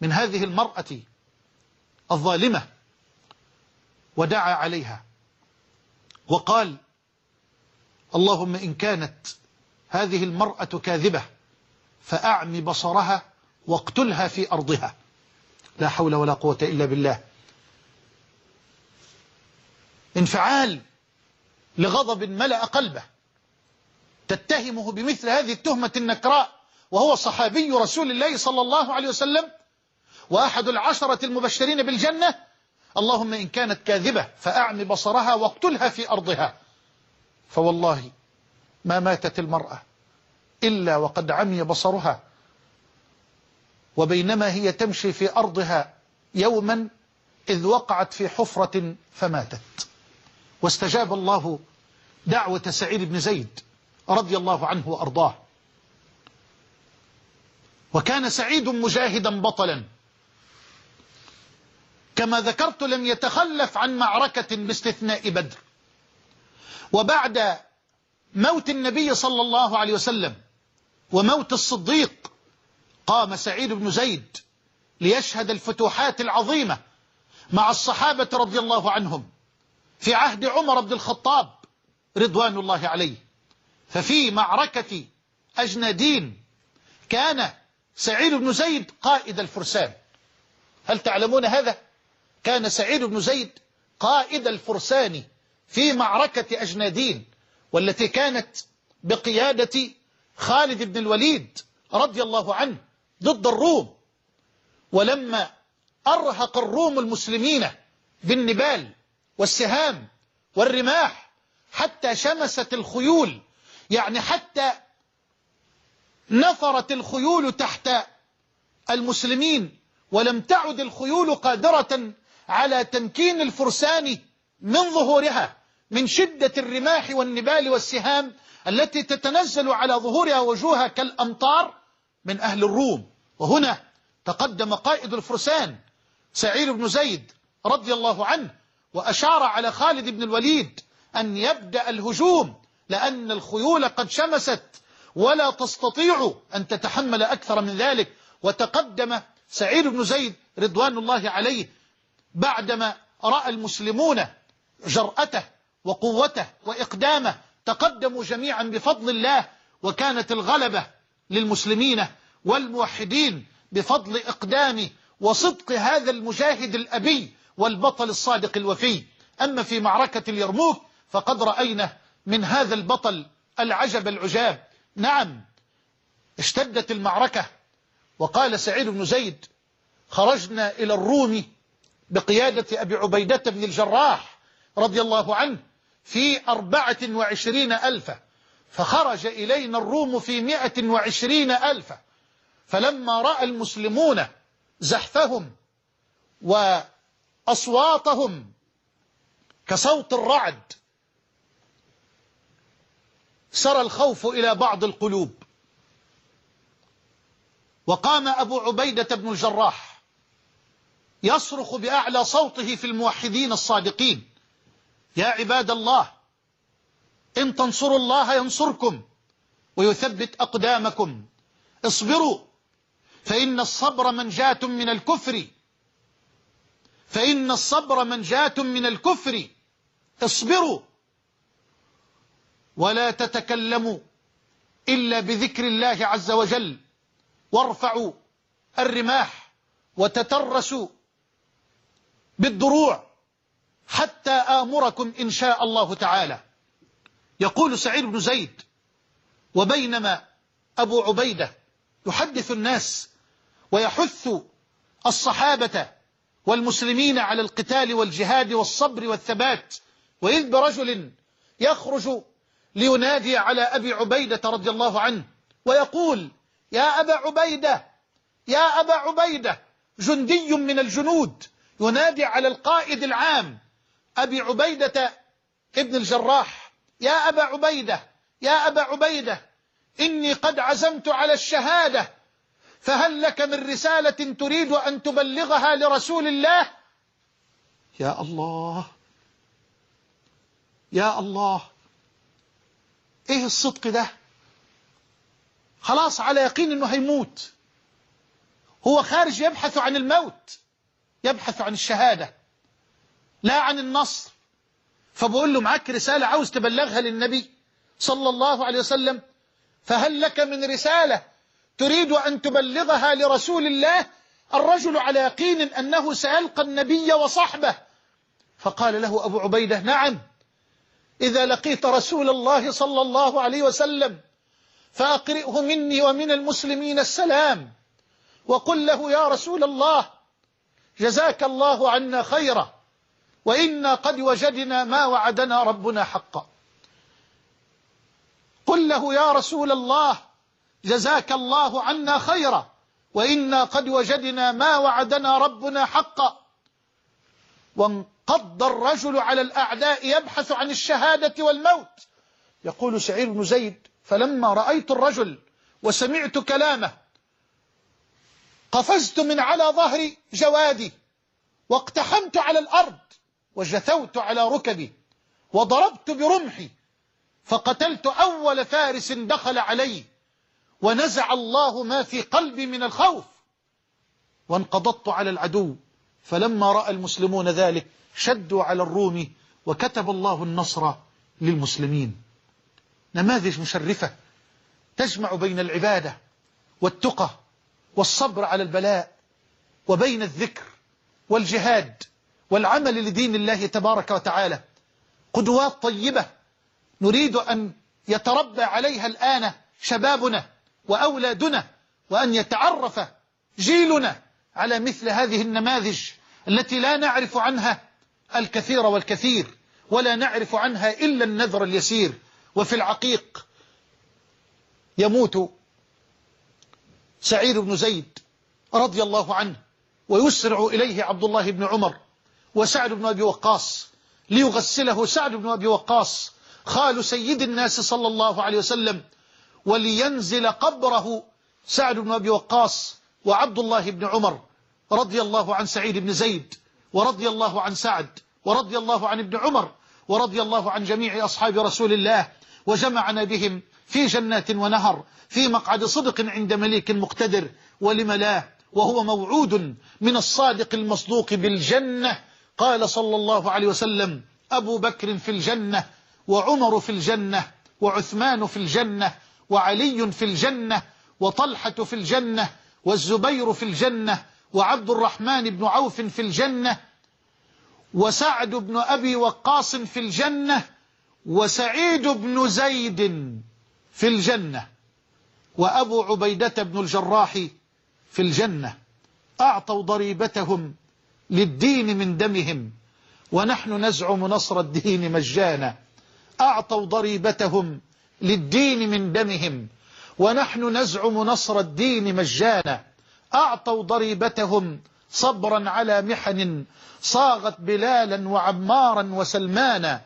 من هذه المرأة الظالمة ودعا عليها. وقال اللهم إن كانت هذه المرأة كاذبة فأعم بصرها واقتلها في أرضها. لا حول ولا قوة إلا بالله. انفعال لغضب ملأ قلبه. تتهمه بمثل هذه التهمة النكراء وهو صحابي رسول الله صلى الله عليه وسلم وأحد العشرة المبشرين بالجنة. اللهم إن كانت كاذبة فأعم بصرها واقتلها في أرضها. فوالله ما ماتت المرأة. إلا وقد عمي بصرها. وبينما هي تمشي في أرضها يوما إذ وقعت في حفرة فماتت. واستجاب الله دعوة سعيد بن زيد رضي الله عنه وأرضاه. وكان سعيد مجاهدا بطلا. كما ذكرت لم يتخلف عن معركة باستثناء بدر. وبعد موت النبي صلى الله عليه وسلم وموت الصديق. قام سعيد بن زيد ليشهد الفتوحات العظيمة مع الصحابة رضي الله عنهم في عهد عمر بن الخطاب رضوان الله عليه. ففي معركة أجنادين كان سعيد بن زيد قائد الفرسان. هل تعلمون هذا؟ كان سعيد بن زيد قائد الفرسان في معركة أجنادين والتي كانت بقيادة خالد بن الوليد رضي الله عنه ضد الروم. ولما أرهق الروم المسلمين بالنبال والسهام والرماح حتى شمست الخيول يعني حتى نفرت الخيول تحت المسلمين ولم تعد الخيول قادرة على تمكين الفرسان من ظهورها من شدة الرماح والنبال والسهام التي تتنزل على ظهورها وجوهها كالأمطار من أهل الروم. وهنا تقدم قائد الفرسان سعيد بن زيد رضي الله عنه وأشار على خالد بن الوليد أن يبدأ الهجوم لأن الخيول قد شمست ولا تستطيع أن تتحمل أكثر من ذلك. وتقدم سعيد بن زيد رضوان الله عليه بعدما رأى المسلمون جرأته وقوته وإقدامه تقدموا جميعا بفضل الله وكانت الغلبة للمسلمين والموحدين بفضل إقدام وصدق هذا المجاهد الأبي والبطل الصادق الوفي. أما في معركة اليرموك فقد رأينا من هذا البطل العجب العجاب. نعم اشتدت المعركة وقال سعيد بن زيد خرجنا إلى الروم بقيادة أبي عبيدة بن الجراح رضي الله عنه في أربعة وعشرين ألفا فخرج إلينا الروم في مئة وعشرين ألفا. فلما رأى المسلمون زحفهم وأصواتهم كصوت الرعد سرى الخوف إلى بعض القلوب. وقام أبو عبيدة بن الجراح يصرخ بأعلى صوته في الموحدين الصادقين. يا عباد الله إن تنصروا الله ينصركم ويثبت أقدامكم. اصبروا فإن الصبر منجاة من الكفر. فإن الصبر منجاة من الكفر. اصبروا. ولا تتكلموا إلا بذكر الله عز وجل. وارفعوا الرماح وتترسوا بالدروع. حتى آمركم إن شاء الله تعالى. يقول سعيد بن زيد وبينما أبو عبيدة يحدث الناس ويحث الصحابة والمسلمين على القتال والجهاد والصبر والثبات وإذ برجل يخرج لينادي على أبي عبيدة رضي الله عنه ويقول يا أبا عبيدة يا أبا عبيدة جندي من الجنود ينادي على القائد العام أبي عبيدة ابن الجراح. يا أبا عبيدة يا أبا عبيدة إني قد عزمت على الشهادة فهل لك من رسالة تريد أن تبلغها لرسول الله؟ يا الله يا الله. إيه الصدق ده؟ خلاص على يقين إنه هيموت. هو خارج يبحث عن الموت يبحث عن الشهادة. لا عن النصر. فبقول له معاك رسالة عاوز تبلغها للنبي صلى الله عليه وسلم. فهل لك من رسالة تريد أن تبلغها لرسول الله؟ الرجل على يقين أنه سيلقى النبي وصحبه. فقال له أبو عبيدة نعم. إذا لقيت رسول الله صلى الله عليه وسلم فأقرئه مني ومن المسلمين السلام. وقل له يا رسول الله جزاك الله عنا خيرا. وإنا قد وجدنا ما وعدنا ربنا حقا. قل له يا رسول الله جزاك الله عنا خيرا. وإنا قد وجدنا ما وعدنا ربنا حقا. وانقض الرجل على الأعداء يبحث عن الشهادة والموت. يقول سعيد بن زيد فلما رأيت الرجل وسمعت كلامه قفزت من على ظهر جوادي واقتحمت على الأرض وجثوت على ركبي وضربت برمحي فقتلت أول فارس دخل علي ونزع الله ما في قلبي من الخوف. وانقضضت على العدو فلما رأى المسلمون ذلك شدوا على الروم وكتب الله النصر للمسلمين. نماذج مشرفة تجمع بين العبادة والتقى والصبر على البلاء وبين الذكر والجهاد. والعمل لدين الله تبارك وتعالى قدوات طيبة نريد أن يتربى عليها الآن شبابنا وأولادنا وأن يتعرف جيلنا على مثل هذه النماذج التي لا نعرف عنها الكثير والكثير ولا نعرف عنها إلا النذر اليسير. وفي العقيق يموت سعيد بن زيد رضي الله عنه ويسرع إليه عبد الله بن عمر وسعد بن أبي وقاص ليغسله سعد بن أبي وقاص خال سيد الناس صلى الله عليه وسلم ولينزل قبره سعد بن أبي وقاص وعبد الله بن عمر رضي الله عن سعيد بن زيد ورضي الله عن سعد ورضي الله عن ابن عمر ورضي الله عن جميع أصحاب رسول الله وجمعنا بهم في جنات ونهر في مقعد صدق عند مليك مقتدر ولم لا وهو موعود من الصادق المصدوق بالجنة. قال صلى الله عليه وسلم أبو بكر في الجنة وعمر في الجنة وعثمان في الجنة وعلي في الجنة وطلحة في الجنة والزبير في الجنة وعبد الرحمن بن عوف في الجنة وسعد بن أبي وقاص في الجنة وسعيد بن زيد في الجنة وأبو عبيدة بن الجراح في الجنة. أعطوا ضريبتهم للدين من دمهم ونحن نزعم نصر الدين مجانا. أعطوا ضريبتهم للدين من دمهم ونحن نزعم نصر الدين مجانا. أعطوا ضريبتهم صبرا على محن صاغت بلالا وعمارا وسلمانا.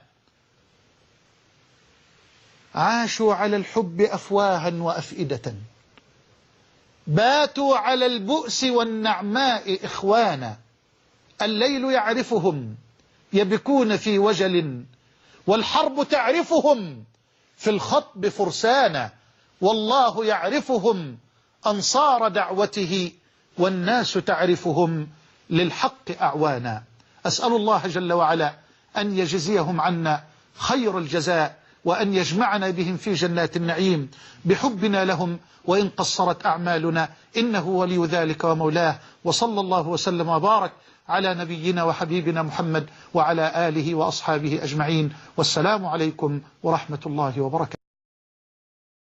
عاشوا على الحب أفواها وأفئدة. باتوا على البؤس والنعماء إخوانا. الليل يعرفهم يبكون في وجل والحرب تعرفهم في الخطب فرسانا والله يعرفهم أنصار دعوته والناس تعرفهم للحق أعوانا. أسأل الله جل وعلا أن يجزيهم عنا خير الجزاء وأن يجمعنا بهم في جنات النعيم. بحبنا لهم وإن قصرت أعمالنا إنه ولي ذلك ومولاه. وصلى الله وسلم وبارك على نبينا وحبيبنا محمد وعلى آله وأصحابه أجمعين. والسلام عليكم ورحمة الله وبركاته.